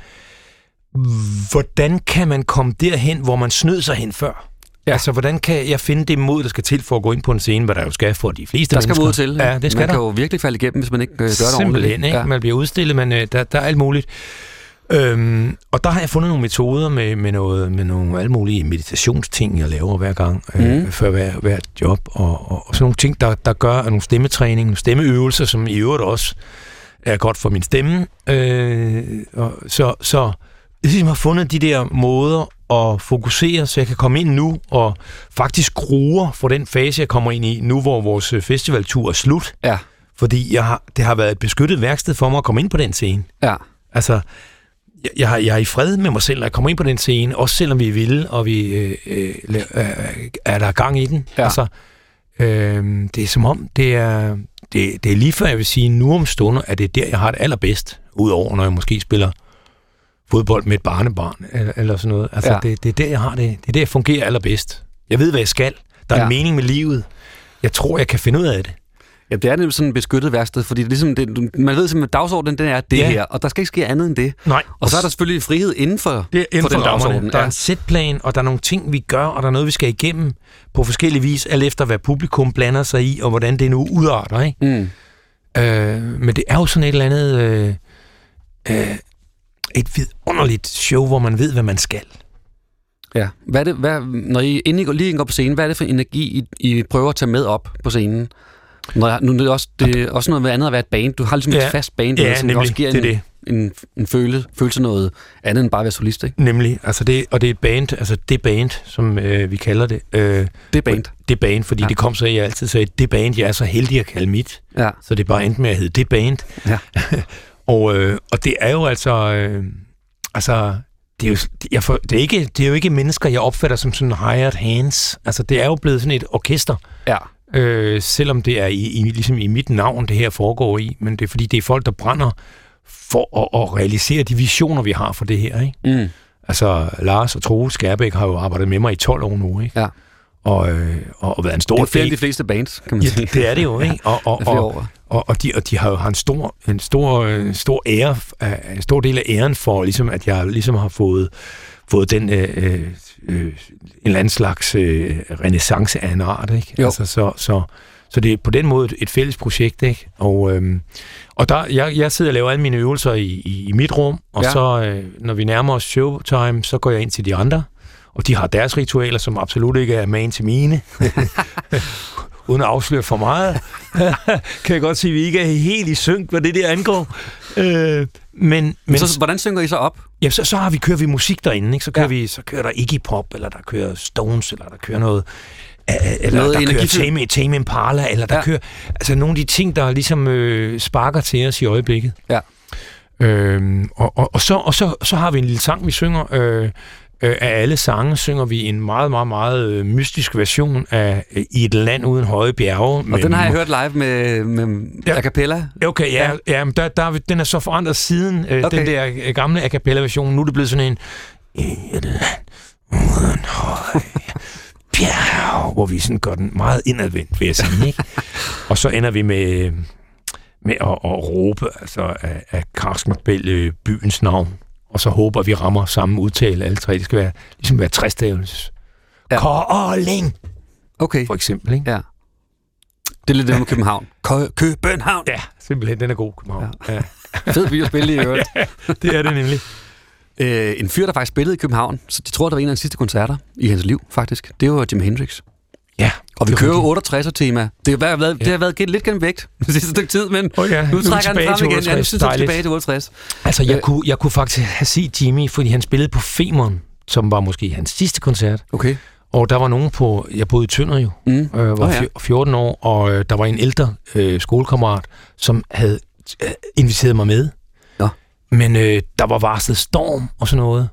D: hvordan kan man komme derhen, hvor man snød sig hen før? Ja. Altså, hvordan kan jeg finde det mod, der skal til for at gå ind på en scene, hvad der jo skal for de fleste
C: Der skal mod til.
D: Ja, det skal
C: man
D: der.
C: kan jo virkelig falde igennem, hvis man ikke øh, gør det
D: Simpelthen,
C: ordentligt.
D: ikke? Ja. Man bliver udstillet, men øh, der, der er alt muligt. Øhm, og der har jeg fundet nogle metoder med, med, noget, med nogle alle mulige meditationsting, jeg laver hver gang, øh,
C: Mm.
D: før hver, hver job, og, og, og sådan nogle ting, der, der gør at nogle stemmetræning, nogle stemmeøvelser, som i øvrigt også er godt for min stemme. Øh, og, så, så jeg ligesom har fundet de der måder at fokusere, så jeg kan komme ind nu og faktisk gruer for den fase, jeg kommer ind i, nu hvor vores øh, festivaltur er slut.
C: Ja.
D: Fordi jeg har, det har været et beskyttet værksted for mig at komme ind på den scene.
C: Ja.
D: Altså, jeg, jeg, har, jeg er i fred med mig selv, når jeg kommer ind på den scene, også selvom vi er vilde, og vi øh, øh, øh, er der gang i den.
C: Ja.
D: Altså, øh, det er som om, det er, det, det er lige før, jeg vil sige, nu om stunder, at det er der, jeg har det allerbedst, udover når jeg måske spiller fodbold med et barnebarn, eller, eller sådan noget. Altså,
C: Ja.
D: det, det er der, jeg har det. Det er der, jeg fungerer allerbedst. Jeg ved, hvad jeg skal. Der er
C: ja.
D: en mening med livet. jeg tror, jeg kan finde ud af det.
C: Ja, det er nemlig sådan et beskyttet værksted, fordi det er ligesom det, man ved simpelthen, at dagsordenen den er det
D: Ja.
C: her, og der skal ikke ske andet end det.
D: Nej.
C: Og så er der selvfølgelig frihed inden for,
D: Det er inden
C: for
D: for,
C: den
D: for
C: dagsorden.
D: Der er en sætplan, og der er nogle ting, vi gør, og der er noget, vi skal igennem på forskellige vis, alt efter hvad publikum blander sig i, og hvordan det nu udarter. Ikke?
C: Mm.
D: Øh, men det er jo sådan et eller andet... Øh, øh, et vidunderligt show, hvor man ved, hvad man skal.
C: Ja. Hvad er det, hvad, når I, inden I går, lige går på scenen, hvad er det for energi, I, I prøver at tage med op på scenen? Jeg, nu er det også, det er også noget andet at være et band. Du har ligesom ja. Et fast band,
D: Ja,
C: som også giver
D: Det er
C: en, en, en føle, følelse noget andet end bare at være solist, ikke?
D: Nemlig, altså det, og det er et band, altså det band, som øh, vi kalder det. Øh,
C: det band.
D: Det band, fordi
C: Ja.
D: det kom så, jeg altid sagde, det band, jeg er så heldig at kalde mit.
C: Ja.
D: Så det er bare endte med at hedde det band.
C: Ja.
D: og, øh, og det er jo altså, øh, altså, det er, jo, jeg for, det, er ikke, det er jo ikke mennesker, jeg opfatter som sådan hired hands. Altså, det er jo blevet sådan et orkester.
C: Ja.
D: Øh, selvom det er i, i, ligesom i mit navn, det her foregår i. Men det er fordi, det er folk, der brænder for at, at realisere de visioner, vi har for det her. Ikke?
C: Mm.
D: Altså, Lars og Troels Skærbæk har jo arbejdet med mig i 12 år nu, ikke?
C: Ja.
D: Og, øh, og, og været en stor
C: Det er flere end de fleste bands, kan man
D: ja,
C: sige.
D: det, det er det jo, ikke? Og, og,
C: flere
D: og, og, og, de, og de har jo har en stor, en stor, øh, stor ære, øh, en stor del af æren for, ligesom, at jeg ligesom har fået, fået den øh, øh, en eller anden slags øh, renaissance af en art, ikke?
C: Jo.
D: Altså, så, så, så det er på den måde et fælles projekt, ikke? Og, øhm, og der, jeg, jeg sidder og laver alle mine øvelser i, i, i mit rum, og
C: ja.
D: så, øh, når vi nærmer os showtime, så går jeg ind til de andre, og de har deres ritualer, som absolut ikke er man til mine. Uden at afsløre for meget, kan jeg godt sige, at vi ikke er helt i synk, hvad det der angår. Øh, men, men
C: Så, hvordan synger I så op?
D: Ja, så, så har vi, kører vi musik derinde, ikke? Så kører, ja. vi, så kører der Iggy Pop, eller der kører Stones, eller der kører noget... Eller
C: Noget
D: der kører
C: energifyldt.
D: Tame, Tame Impala, eller der
C: ja.
D: kører... Altså nogle af de ting, der ligesom øh, sparker til os i øjeblikket.
C: Ja.
D: Øhm, og, og, og, så, og så, så har vi en lille sang, vi synger. Øh, øh, af alle sange synger vi en meget, meget, meget øh, mystisk version af øh, I et land uden høje bjerge.
C: Og den har jeg hørt live med, med ja. a cappella.
D: Okay, ja, ja men der, der, er vi- den er så forandret siden øh,
C: Okay.
D: den der gamle a cappella-version. Nu er det blevet sådan en... "I et land uden høje bjerge", hvor vi sådan gør den meget indadvendt, vil jeg sige. Ikke? og så ender vi med, med at, at råbe altså, af, af Karskmarbel øh, byens navn. Og så håber vi rammer samme udtale alle tre. Det skal være, ligesom være træstavels. Ja. Kolding!
C: Okay.
D: For eksempel, ikke?
C: Ja. Det er lidt det med København. Kø- København!
D: Ja, simpelthen. Den er god, København. Ja. ja.
C: Fed by at spille i øvrigt.
D: det er det nemlig.
C: Øh, en fyr, der faktisk spillede i København, så de tror, der var en af de sidste koncerter i hans liv, faktisk. Det var Jimi Hendrix.
D: Ja.
C: Og vi kører
D: var
C: jo 68'er-tema. Det har været, det har været lidt gennem vægt det sidste stykke tid, men
D: Oh ja,
C: nu
D: er
C: trækker han frem igen. Ja, nu
D: 68.
C: synes jeg, tilbage til 68.
D: Altså, jeg,
C: Øh,
D: kunne, jeg kunne faktisk have set Jimmy, fordi han spillede på Femern, som var måske hans sidste koncert.
C: Okay.
D: Og der var nogen på, jeg boede i Tønder jo,
C: Mm.
D: øh, var
C: ja.
D: oh, ja. 14 år, og øh, der var en ældre øh, skolekammerat, som havde øh, inviteret mig med.
C: Nå.
D: Men øh, der var varslet storm og sådan noget.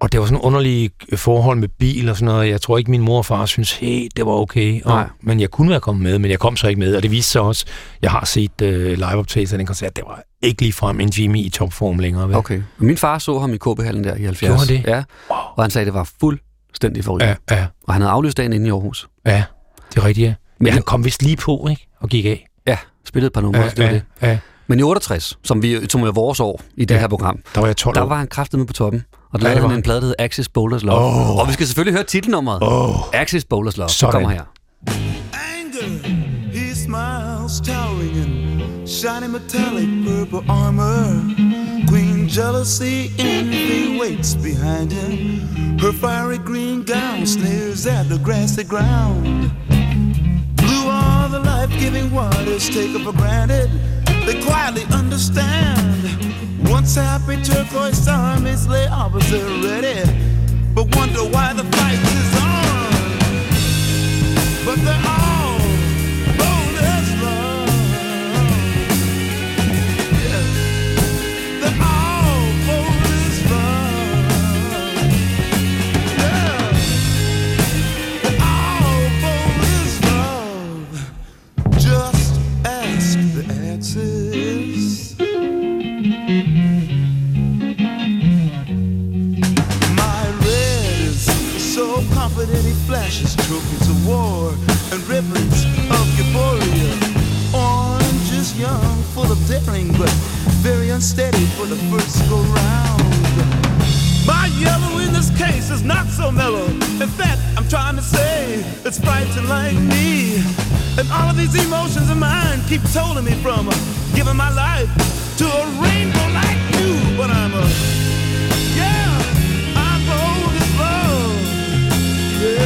D: Og det var sådan underlige forhold med bil og sådan noget. Jeg tror ikke, min mor og far synes, hey, det var okay. Og,
C: Nej.
D: men jeg kunne være kommet med, men jeg kom så ikke med. Og det viste sig også, jeg har set øh, liveoptagelser af den koncert. Det var ikke lige frem en Jimmy i topform længere. Vel?
C: Okay. Min far så ham i KB-hallen der i 70.
D: Gjorde det?
C: Ja. Og han sagde, at det var fuldstændig forrygende.
D: Ja, ja.
C: Og han havde aflyst dagen inde i Aarhus.
D: Ja, det er rigtigt, ja. Men
C: Men-
D: han kom vist lige på, ikke? Og gik af.
C: Ja, spillede et par numre,
D: Ja,
C: det var
D: ja,
C: det.
D: ja.
C: Men i 68, som, vi, som er vores år i det
D: Ja.
C: her program,
D: Der var jeg 12
C: der
D: år.
C: var han kraftet med på toppen. Og der lavede han en plade, der hed Axis Bowlers Love.
D: Åh.
C: Og vi skal selvfølgelig høre titelnummeret.
D: Åh.
C: Axis Bowlers Love.
D: Sådan.
C: Kommer her.
F: He smiles, towering in shiny metallic purple armor. Queen jealousy, envy waits behind him. Her fiery green gown sneers at the grassy ground. Blue are the life-giving waters taken for granted. They quietly understand. Once turquoise armies lay opposite ready, but wonder why the fight is on. But they're all with any flashes, trophies of war, and ribbons of
A: euphoria. Oranges young, full of daring, but very unsteady for the first go round. My yellow in this case is not so mellow. In fact, I'm trying to say it's frightened like me. And all of these emotions of mine keep tolling me from giving my life to a rainbow like you. But I'm a, yeah.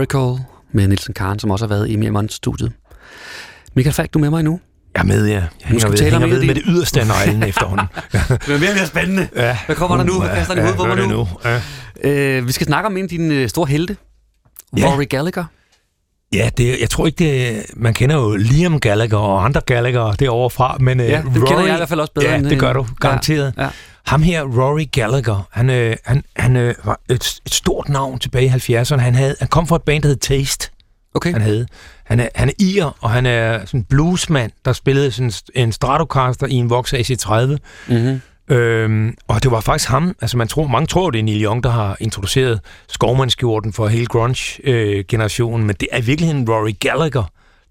Q: Miracle
C: med Nielsen Karen, som også har været i Mere Monds studiet. Michael Falk, du er med mig nu.
D: Jeg er med, ja. Jeg hænger
C: skal
D: ved,
C: tale om
D: hænger med
C: de-
D: det yderste af neglen efterhånden. Ja.
C: Det er mere og mere spændende.
D: Ja.
C: Hvad kommer der nu? Hvad kaster den på mig
D: er
C: nu?
D: det Ja.
C: Øh, vi skal snakke om en af dine øh, store helte.
D: Ja.
C: Rory Gallagher.
D: Ja, det, jeg tror ikke, det, man kender jo Liam Gallagher og andre Gallagher derovre fra, men
C: Ja,
D: øh,
C: dem kender jeg i hvert fald også bedre
D: Ja,
C: end,
D: det gør
C: øh,
D: du, garanteret.
C: ja, ja.
D: Ham her, Rory Gallagher, han, øh, han, han øh, var et, et stort navn tilbage i 70'erne. Han, havde, han kom fra et band, der hed Taste.
C: Okay.
D: Han, havde. Han, er, han er ir, og han er sådan en bluesmand, der spillede sådan en Stratocaster i en Vox AC30.
C: Mm-hmm.
D: Øhm, og det var faktisk ham, altså man tror, mange tror, det er Neil Young, der har introduceret skovmandskjorten for hele grunge-generationen, men det er i virkeligheden Rory Gallagher,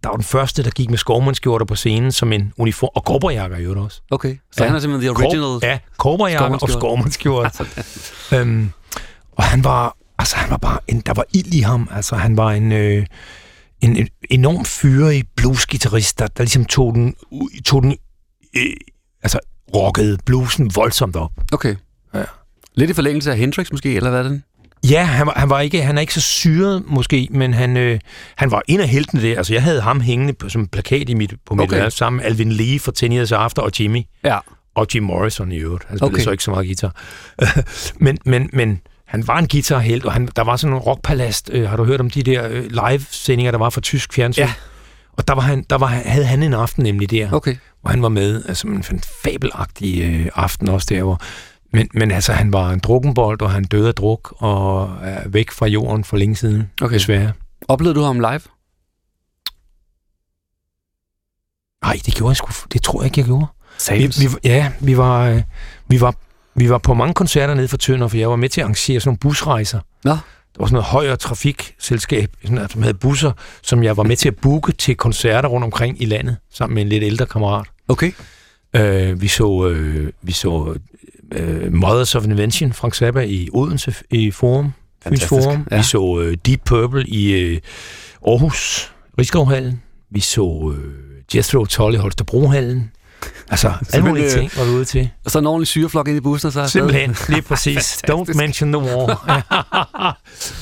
D: der var den første, der gik med skovmandskjorter på scenen som en uniform, og cowboyjakker i øvrigt også.
C: Okay, så han er simpelthen the original
D: Kor- ja, cowboyjakker og
C: skovmandskjorte.
D: skovmandskjorter. øhm, og han var, altså han var bare, en, der var ild i ham, altså han var en... Øh, en, en enorm fyrig bluesgitarrist, der, der ligesom tog den, tog den øh, altså rockede bluesen voldsomt op.
C: Okay.
D: Ja.
C: Lidt i forlængelse af Hendrix måske, eller hvad er det?
D: Ja, han var, han var ikke, han er ikke så syret måske, men han, øh, han var en af heltene der. Altså, jeg havde ham hængende på, som plakat i mit, på mit
C: Okay.
D: værelse sammen med Alvin Lee fra 10 Years After og Jimmy.
C: Ja.
D: Og Jim Morrison i øvrigt. Han spillede
C: Okay.
D: så ikke så meget guitar. men, men, men han var en guitarhelt, og han, der var sådan en rockpalast. Øh, har du hørt om de der øh, live-sendinger, der var fra tysk fjernsyn?
C: Ja.
D: Og der, var han, der var, havde han en aften nemlig der,
C: Okay.
D: hvor han var med. Altså en, en fabelagtig øh, aften også der, hvor men, men altså, han var en drukkenbold, og han døde af druk, og er væk fra jorden for længe siden,
C: Okay.
D: desværre.
C: Oplevede du ham live?
D: Nej, det gjorde jeg sgu, det tror jeg ikke, jeg gjorde. Vi, vi, ja, vi var, øh, vi, var, vi var på mange koncerter nede for Tønder, for jeg var med til at arrangere sådan nogle busrejser.
C: Nå.
D: Der var sådan noget højere trafikselskab, som havde busser, som jeg var med til at booke til koncerter rundt omkring i landet, sammen med en lidt ældre kammerat.
C: Okay.
D: Øh, vi så, øh, vi så øh, Mothers of Invention, Frank Zappa i Odense i Forum, Fyns Forum.
C: ja.
D: Vi så øh, Deep Purple i øh, Aarhus, Rigskovhallen. Vi så øh, Jethro Tull i Holstebrohallen. Altså, alle mulige
C: øh,
D: ting var vi ude til.
C: Og så en ordentlig syreflok ind i bussen, og så.
D: Simpelthen, lige præcis. Don't mention the war.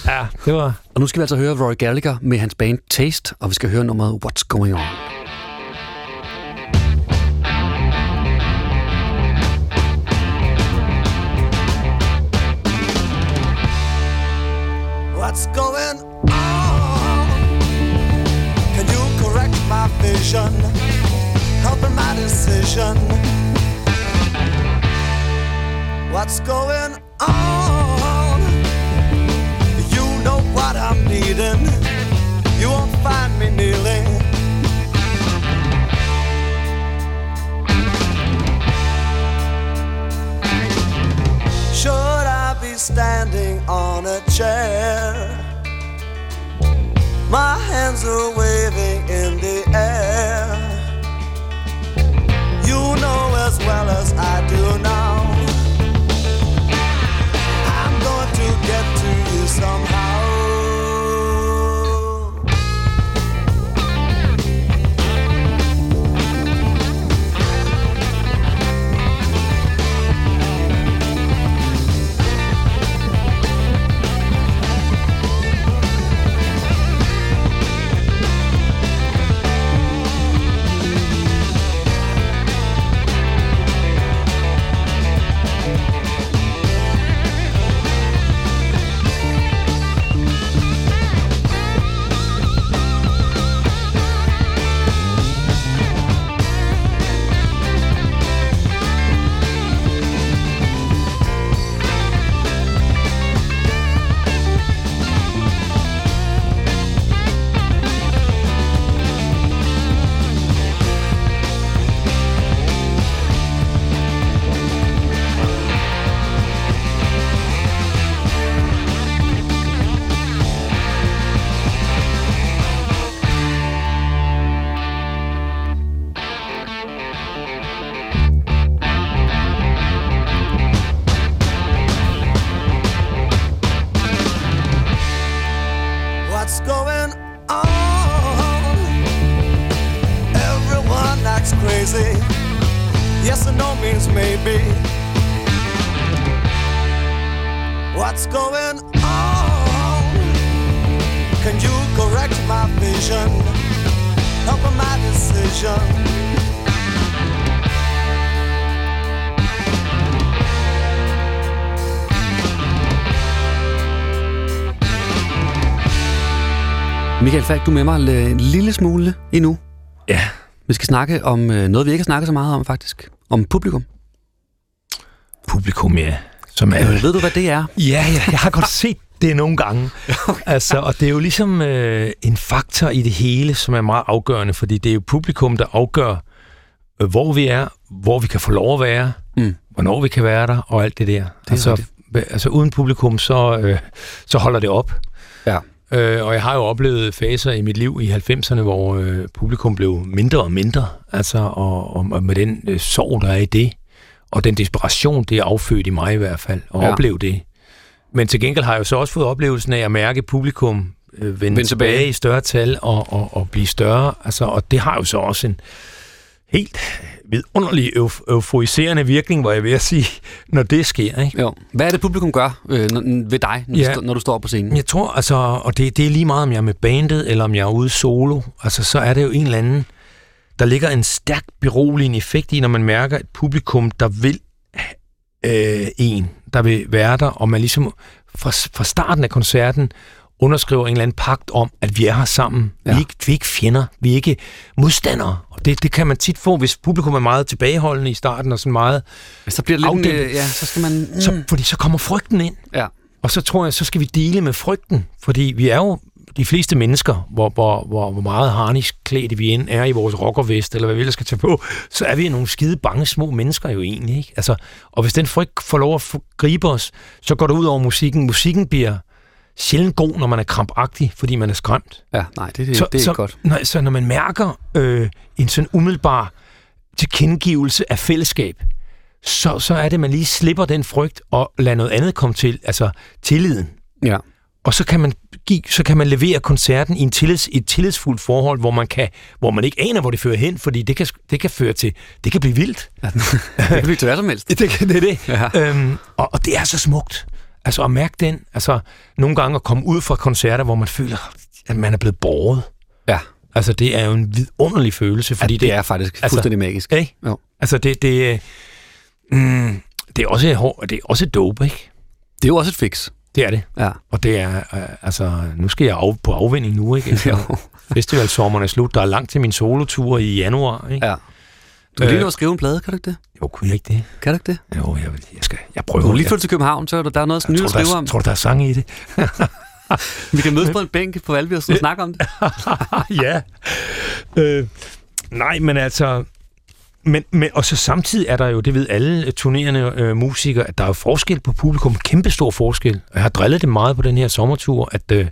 D: ja, det var...
C: Og nu skal vi altså høre Rory Gallagher med hans band Taste, og vi skal høre nummeret What's Going On.
F: What's going on? Can you correct my vision? Helping my decision. What's going on? You know what I'm needing. You won't find me kneeling. Standing on a chair? My hands are waving in the air. You know as well as I do now.
C: Falk, du med mig l- en lille smule endnu.
D: Ja.
C: Vi skal snakke om øh, noget, vi ikke har snakket så meget om, faktisk. Om publikum.
D: Publikum, ja. Som er,
C: Øh, ved du, hvad det er?
D: Ja, ja, jeg har godt set det nogle gange. altså, og det er jo ligesom øh, en faktor i det hele, som er meget afgørende, fordi det er jo publikum, der afgør, øh, hvor vi er, hvor vi kan få lov at være,
C: mm.
D: hvornår vi kan være der, og alt det der. Det altså, altså, uden publikum, så, øh, så holder det op. Øh, og jeg har jo oplevet faser i mit liv i 90'erne, hvor øh, publikum blev mindre og mindre, altså, og, og, og med den øh, sorg, der er i det, og den desperation, det er affødt i mig i hvert fald, at
C: Ja.
D: opleve det. Men til gengæld har jeg jo så også fået oplevelsen af at mærke publikum øh, vende
C: tilbage.
D: tilbage i større tal og, og, og blive større. Altså, og det har jo så også en helt vidunderlig euf- euforiserende virkning, hvor jeg vil sige, når det sker. Ikke?
C: Jo. Hvad er det, publikum gør øh, når, ved dig, når,
D: Ja.
C: du, st- når du står på scenen?
D: Jeg tror, altså, og det, det er lige meget, om jeg er med bandet, eller om jeg er ude solo, altså, så er det jo en eller anden, der ligger en stærk beroligende effekt i, når man mærker et publikum, der vil øh, en, der vil være der, og man ligesom fra, fra starten af koncerten underskriver en eller anden pagt om, at vi er her sammen. Ja. Vi, er ikke, vi er ikke fjender, vi er ikke modstandere. Det, det kan man tit få, hvis publikum er meget tilbageholdende i starten, og sådan meget
C: Så bliver det lidt en, øh, ja, så skal man... Mm.
D: Så, fordi så kommer frygten ind.
C: Ja.
D: Og så tror jeg, så skal vi dele med frygten, fordi vi er jo de fleste mennesker, hvor, hvor, hvor, hvor meget harnisk klædt vi end er i vores rockervest, eller hvad vi ellers skal tage på, så er vi nogle skide bange små mennesker jo egentlig. Ikke? Altså, og hvis den frygt får lov at gribe os, så går det ud over musikken. Musikken bliver sjældent god, når man er krampagtig, fordi man er skræmt.
C: Ja, nej, det, det,
D: så,
C: det er
D: så,
C: ikke godt.
D: Nej, så når man mærker øh, en sådan umiddelbar tilkendegivelse af fællesskab, så, så er det, at man lige slipper den frygt og lader noget andet komme til, altså tilliden.
C: Ja.
D: Og så kan man give, så kan man levere koncerten i en tillids, et tillidsfuldt forhold, hvor man, kan, hvor man ikke aner, hvor det fører hen, fordi det kan, det kan føre til, det kan blive vildt.
C: Ja, det kan blive til hvad som helst.
D: Det, det er det.
C: Ja.
D: Øhm, og, og det er så smukt. Altså at mærke den, altså nogle gange at komme ud fra koncerter, hvor man føler, at man er blevet båret.
C: Ja.
D: Altså det er jo en vidunderlig følelse, fordi
C: det er faktisk fuldstændig magisk.
D: Ikke?
C: Jo.
D: Altså det, det, mm, det er også et hår, det er også dope, ikke?
C: Det er jo også et fix.
D: Det er det.
C: Ja.
D: Og det er, øh, altså, nu skal jeg af, på afvinding nu, ikke? Altså, Festivalsommeren er slut. Der er langt til min solotur i januar, ikke?
C: Ja. Du kan lige nå at skrive en plade, kan du ikke det?
D: Jo, kunne jeg ikke det?
C: Kan du ikke det?
D: Jo, jeg, jeg skal, jeg
C: Du
D: prøver.
C: er lige
D: jeg,
C: flyttet til København, så er der, er noget nyt at skrive om.
D: tror du, der er sang i det?
C: Vi kan mødes på en bænk på Valby og sådan snakke om det.
D: ja. Øh, nej, men altså... Men, men, og så samtidig er der jo, det ved alle turnerende øh, musikere, at der er jo forskel på publikum, kæmpe stor forskel. Jeg har drillet det meget på den her sommertur, at, øh,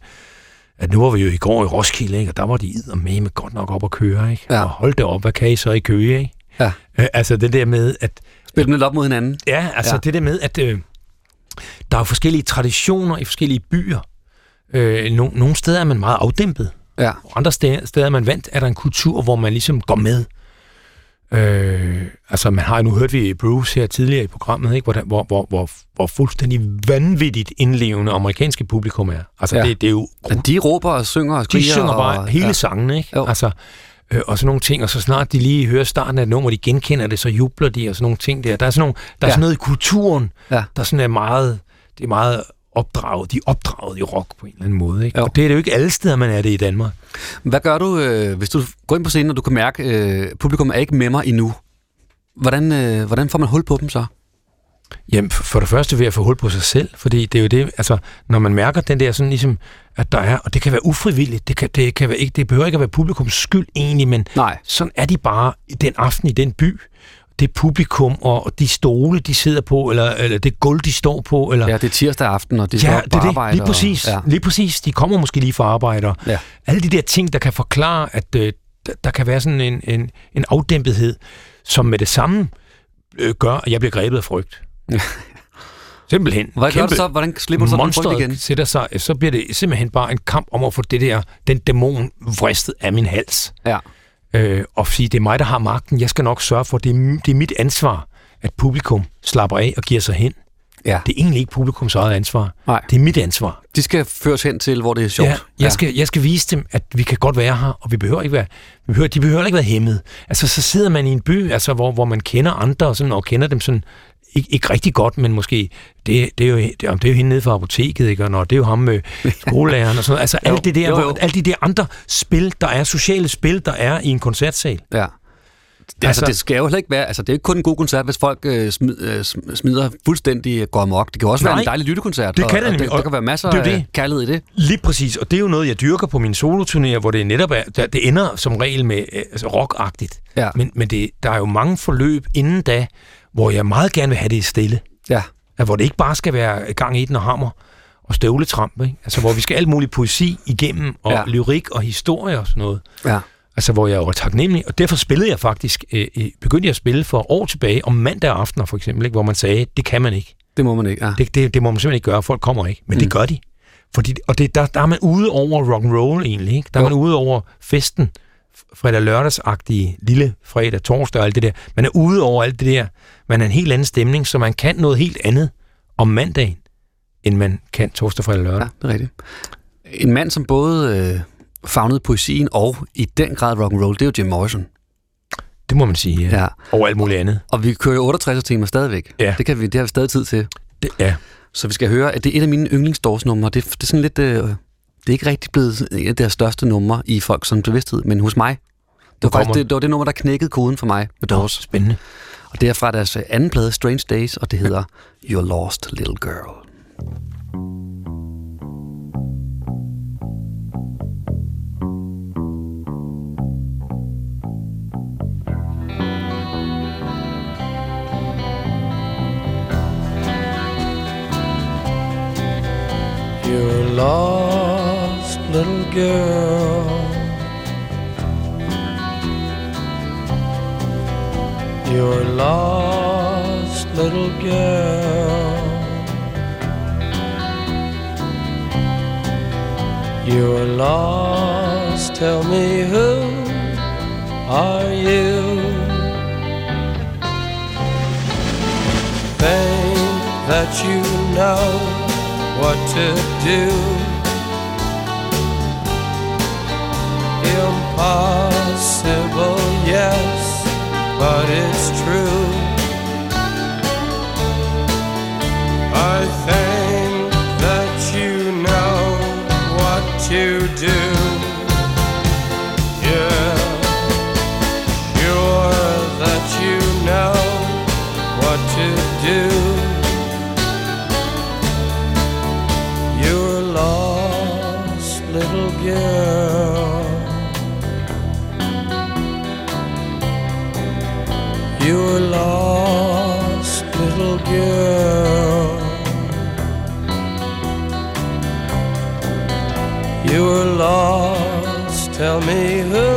D: at nu var vi jo i går i Roskilde, ikke? og der var de med med godt nok op at køre. Ikke?
C: Ja.
D: Og hold det op, hvad kan I så i Køge? Ikke?
C: Ja.
D: Øh, altså det der med, at...
C: Spil dem lidt op mod hinanden.
D: Ja, altså
C: Ja.
D: det der med, at øh, der er forskellige traditioner i forskellige byer. Øh, no, nogle steder er man meget afdæmpet.
C: Ja.
D: Og andre steder, steder er man vant, er der en kultur, hvor man ligesom går med. Øh, altså man har nu hørt vi Bruce her tidligere i programmet, ikke? Hvor, hvor, hvor, hvor, hvor fuldstændig vanvittigt indlevende amerikanske publikum er. Altså
C: Ja.
D: det, det er jo...
C: Ja, de råber og synger og
D: De
C: skriger.
D: synger bare
C: og,
D: hele
C: ja.
D: sangen, ikke? Jo. Altså, øh, og sådan nogle ting, og så snart de lige hører starten af et nummer, de genkender det, så jubler de, og sådan nogle ting der. Der er sådan, nogle, der er
C: Ja.
D: sådan noget i kulturen,
C: Ja.
D: der sådan er meget, det er meget opdraget, de er opdraget i rock på en eller anden måde, ikke? Og det er det jo ikke alle steder, man er det i Danmark.
C: Hvad gør du, øh, hvis du går ind på scenen, og du kan mærke, øh, publikum er ikke med mig endnu? Hvordan, øh, hvordan får man hul på dem så?
D: Jamen, for det første vil jeg få hul på sig selv, fordi det er jo det, altså, når man mærker den der sådan ligesom, at der er, og det kan være ufrivilligt, det, kan, det, kan være ikke, det behøver ikke at være publikums skyld egentlig, men
C: Nej.
D: sådan er de bare den aften i den by. Det publikum og de stole, de sidder på, eller, eller det gulv, de står på. Eller,
C: Ja, det er tirsdag aften, og de
D: ja,
C: op
D: det
C: på
D: er det.
C: arbejde.
D: Lige præcis.
C: Og, ja.
D: Lige præcis. De kommer måske lige fra arbejde. og
C: Ja.
D: Alle de der ting, der kan forklare, at øh, der, der kan være sådan en, en, en afdæmpethed, som med det samme øh, gør, at jeg bliver grebet af frygt. Simpelthen.
C: Hvad gør du så? Hvordan slipper du så
D: Monsteret
C: igen?
D: sætter sig, så bliver det simpelthen bare en kamp om at få det der, den dæmon vristet af min hals.
C: Ja.
D: øh, og sige, det er mig, der har magten. Jeg skal nok sørge for, det er, det er mit ansvar, at publikum slapper af og giver sig hen.
C: Ja.
D: Det er egentlig ikke publikums eget ansvar.
C: Nej.
D: Det er mit ansvar.
C: De skal føres hen til, hvor det er sjovt.
D: Ja, jeg, skal, jeg skal vise dem, at vi kan godt være her, og vi behøver ikke være, vi behøver, de behøver ikke være hæmmet. Altså, så sidder man i en by, altså, hvor, hvor man kender andre, og, sådan, og kender dem sådan, ikke, ikke rigtig godt, men måske, det, det, er jo, det, det er jo hende nede fra apoteket, ikke? og når, det er jo ham med skolelæreren og sådan noget. Altså,
C: Jo,
D: alt det der,
C: jo,
D: jo, alle de der andre spil, der er, sociale spil, der er i en koncertsal.
C: Ja. Det, altså, det skal jo heller ikke være, altså det er ikke kun en god koncert, hvis folk øh, smid, øh, sm- smider fuldstændig øh, går amok. Det kan også være
D: Nej.
C: en dejlig lyttekoncert.
D: Det kan
C: og,
D: det
C: og der kan være masser
D: det jo
C: af
D: det.
C: kærlighed i det.
D: Lige præcis, og det er jo noget, jeg dyrker på mine soloturnéer, hvor det netop er, der, det ender som regel med øh, altså rockagtigt.
C: Ja.
D: Men, men det, der er jo mange forløb inden da, hvor jeg meget gerne vil have det stille.
C: Ja.
D: ja hvor det ikke bare skal være gang i den og hammer og støvletramp, ikke? Altså, hvor vi skal alt muligt poesi igennem, og
C: ja.
D: lyrik og historie og sådan noget.
C: Ja.
D: Altså, hvor jeg var taknemmelig, og derfor spillede jeg faktisk, øh, øh, begyndte jeg at spille for år tilbage, om mandag aftener for eksempel, ikke? hvor man sagde, det kan man ikke.
C: Det må man ikke, ja.
D: Det, det, det må man simpelthen ikke gøre, folk kommer ikke. Men mm. det gør de. Fordi, og det, der, der er man ude over rock and roll egentlig. Ikke? Der er
C: Jo.
D: man ude over festen, fredag lørdagsagtige lille fredag, torsdag og alt det der. Man er ude over alt det der. Man er en helt anden stemning, så man kan noget helt andet om mandagen, end man kan torsdag, fredag og lørdag.
C: Ja, det er rigtigt. En mand, som både øh, fagnede poesien og i den grad rock and roll, det er jo Jim Morrison.
D: Det må man sige, ja.
C: ja.
D: Og alt muligt andet.
C: Og vi kører jo 68 timer stadigvæk.
D: Ja.
C: Det, kan vi, det har vi stadig tid til.
D: Det, ja.
C: Så vi skal høre, at det er et af mine yndlingsdårsnumre. Det, det er sådan lidt... Øh, det er ikke rigtig blevet et af deres største numre i folks sådan bevidsthed, men hos mig. Det var, faktisk, det, det var det nummer, der knækkede koden for mig med Doors.
D: spændende.
C: Og det er fra deres øh, anden plade, Strange Days, og det hedder Your Lost Little Girl.
R: You're a lost little girl. You're lost little girl. You're lost. Tell me who are you? Think that you know what to do. Impossible, yes, but it's true. I think that you know what to do. You're lost little girl. You're lost. Tell me who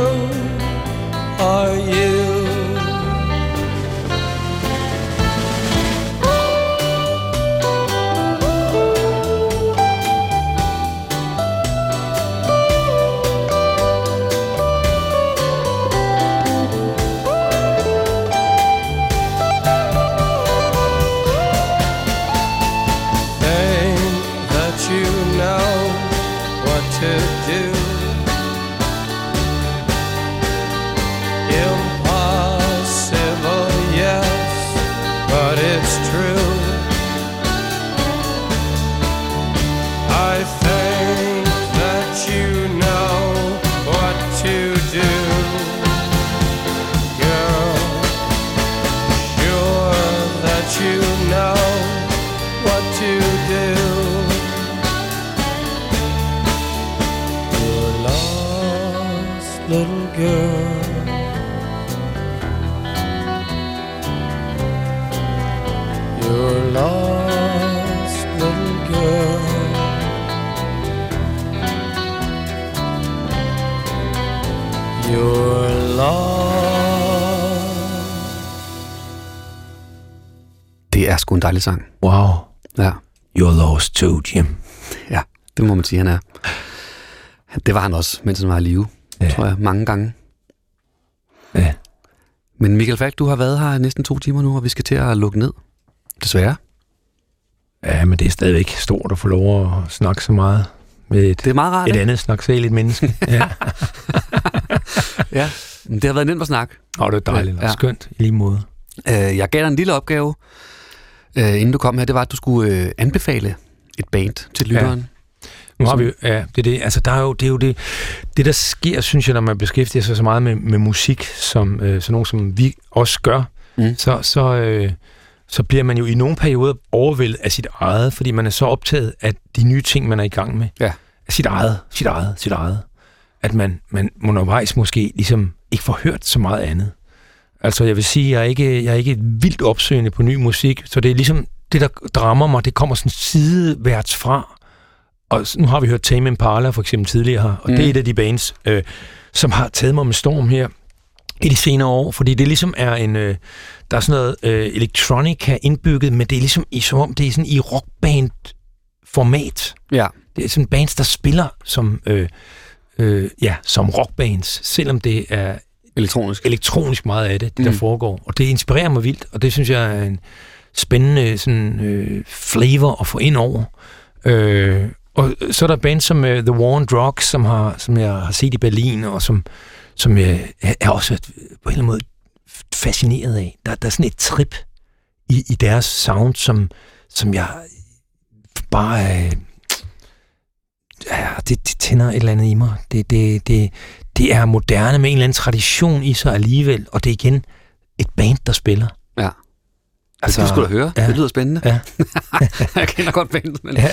C: dejlig sang.
D: Wow.
C: Ja.
D: You're lost too, Jim.
C: Ja, det må man sige, han er. Det var han også, mens han var i live, ja. tror jeg, mange gange.
D: Ja.
C: Men Michael Falk, du har været her næsten to timer nu, og vi skal til at lukke ned. Desværre.
D: Ja, men det er stadigvæk stort at få lov at snakke så meget med et,
C: det er meget rart,
D: et
C: ikke?
D: andet snaksaligt menneske. ja.
C: ja, det har været nemt at snakke.
D: Og det er dejligt og skønt i lige måde.
C: Øh, jeg gav dig en lille opgave, øh, inden du kom her. Det var, at du skulle øh, anbefale et band til lytteren.
D: Nu har vi jo- ja, det er det. Altså, der er jo, det er jo det, det, der sker, synes jeg, når man beskæftiger sig så meget med, med musik, som øh, sådan nogen som vi også gør,
C: mm.
D: så, så, øh, så bliver man jo i nogle perioder overvældet af sit eget, fordi man er så optaget af de nye ting, man er i gang med.
C: Ja.
D: Af sit eget, sit eget, sit eget. At man, man undervejs måske ligesom ikke får hørt så meget andet. Altså, jeg vil sige, jeg er ikke, jeg er ikke vildt opsøgende på ny musik, så det er ligesom, det der drammer mig, det kommer sådan sideværts fra. Og nu har vi hørt Tame Impala for eksempel tidligere her, og mm. det er
C: Mm.
D: et af de bands, øh, som har taget mig med storm her i de senere år, fordi det ligesom er en, øh, der er sådan noget øh, electronica indbygget, men det er ligesom i, som om det er sådan i rockband format.
C: Ja.
D: Det er sådan bands, der spiller som, øh, øh, ja, som rockbands, selvom det er
C: elektronisk,
D: elektronisk meget af det, det der
C: Mm.
D: foregår. Og det inspirerer mig vildt, og det synes jeg er en spændende sådan, øh, flavor at få ind over. Øh, og så er der bands som uh, The War on Drugs, som, har, som jeg har set i Berlin, og som, som jeg er også på en eller anden måde fascineret af. Der, der er sådan et trip i, i deres sound, som, som jeg bare... Øh, ja, det, det tænder et eller andet i mig. Det, det, det, det er moderne med en eller anden tradition i sig alligevel, og det er igen et band, der spiller.
C: Ja. Altså, det skulle du høre.
D: Ja.
C: Det lyder spændende.
D: Ja.
C: jeg kender godt bandet. Men,
D: Ja.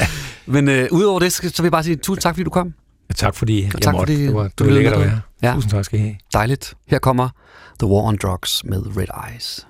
C: men øh, udover det, så, vil jeg bare sige tusind tak, fordi du kom.
D: Ja, tak fordi jeg
C: tak,
D: måtte.
C: fordi
D: Det var-
C: du
D: var lækkert at være.
C: Ja.
D: Tusind tak skal I have.
C: Dejligt. Her kommer The War on Drugs med Red Eyes.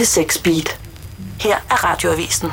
H: P6 Beat. Her er Radioavisen.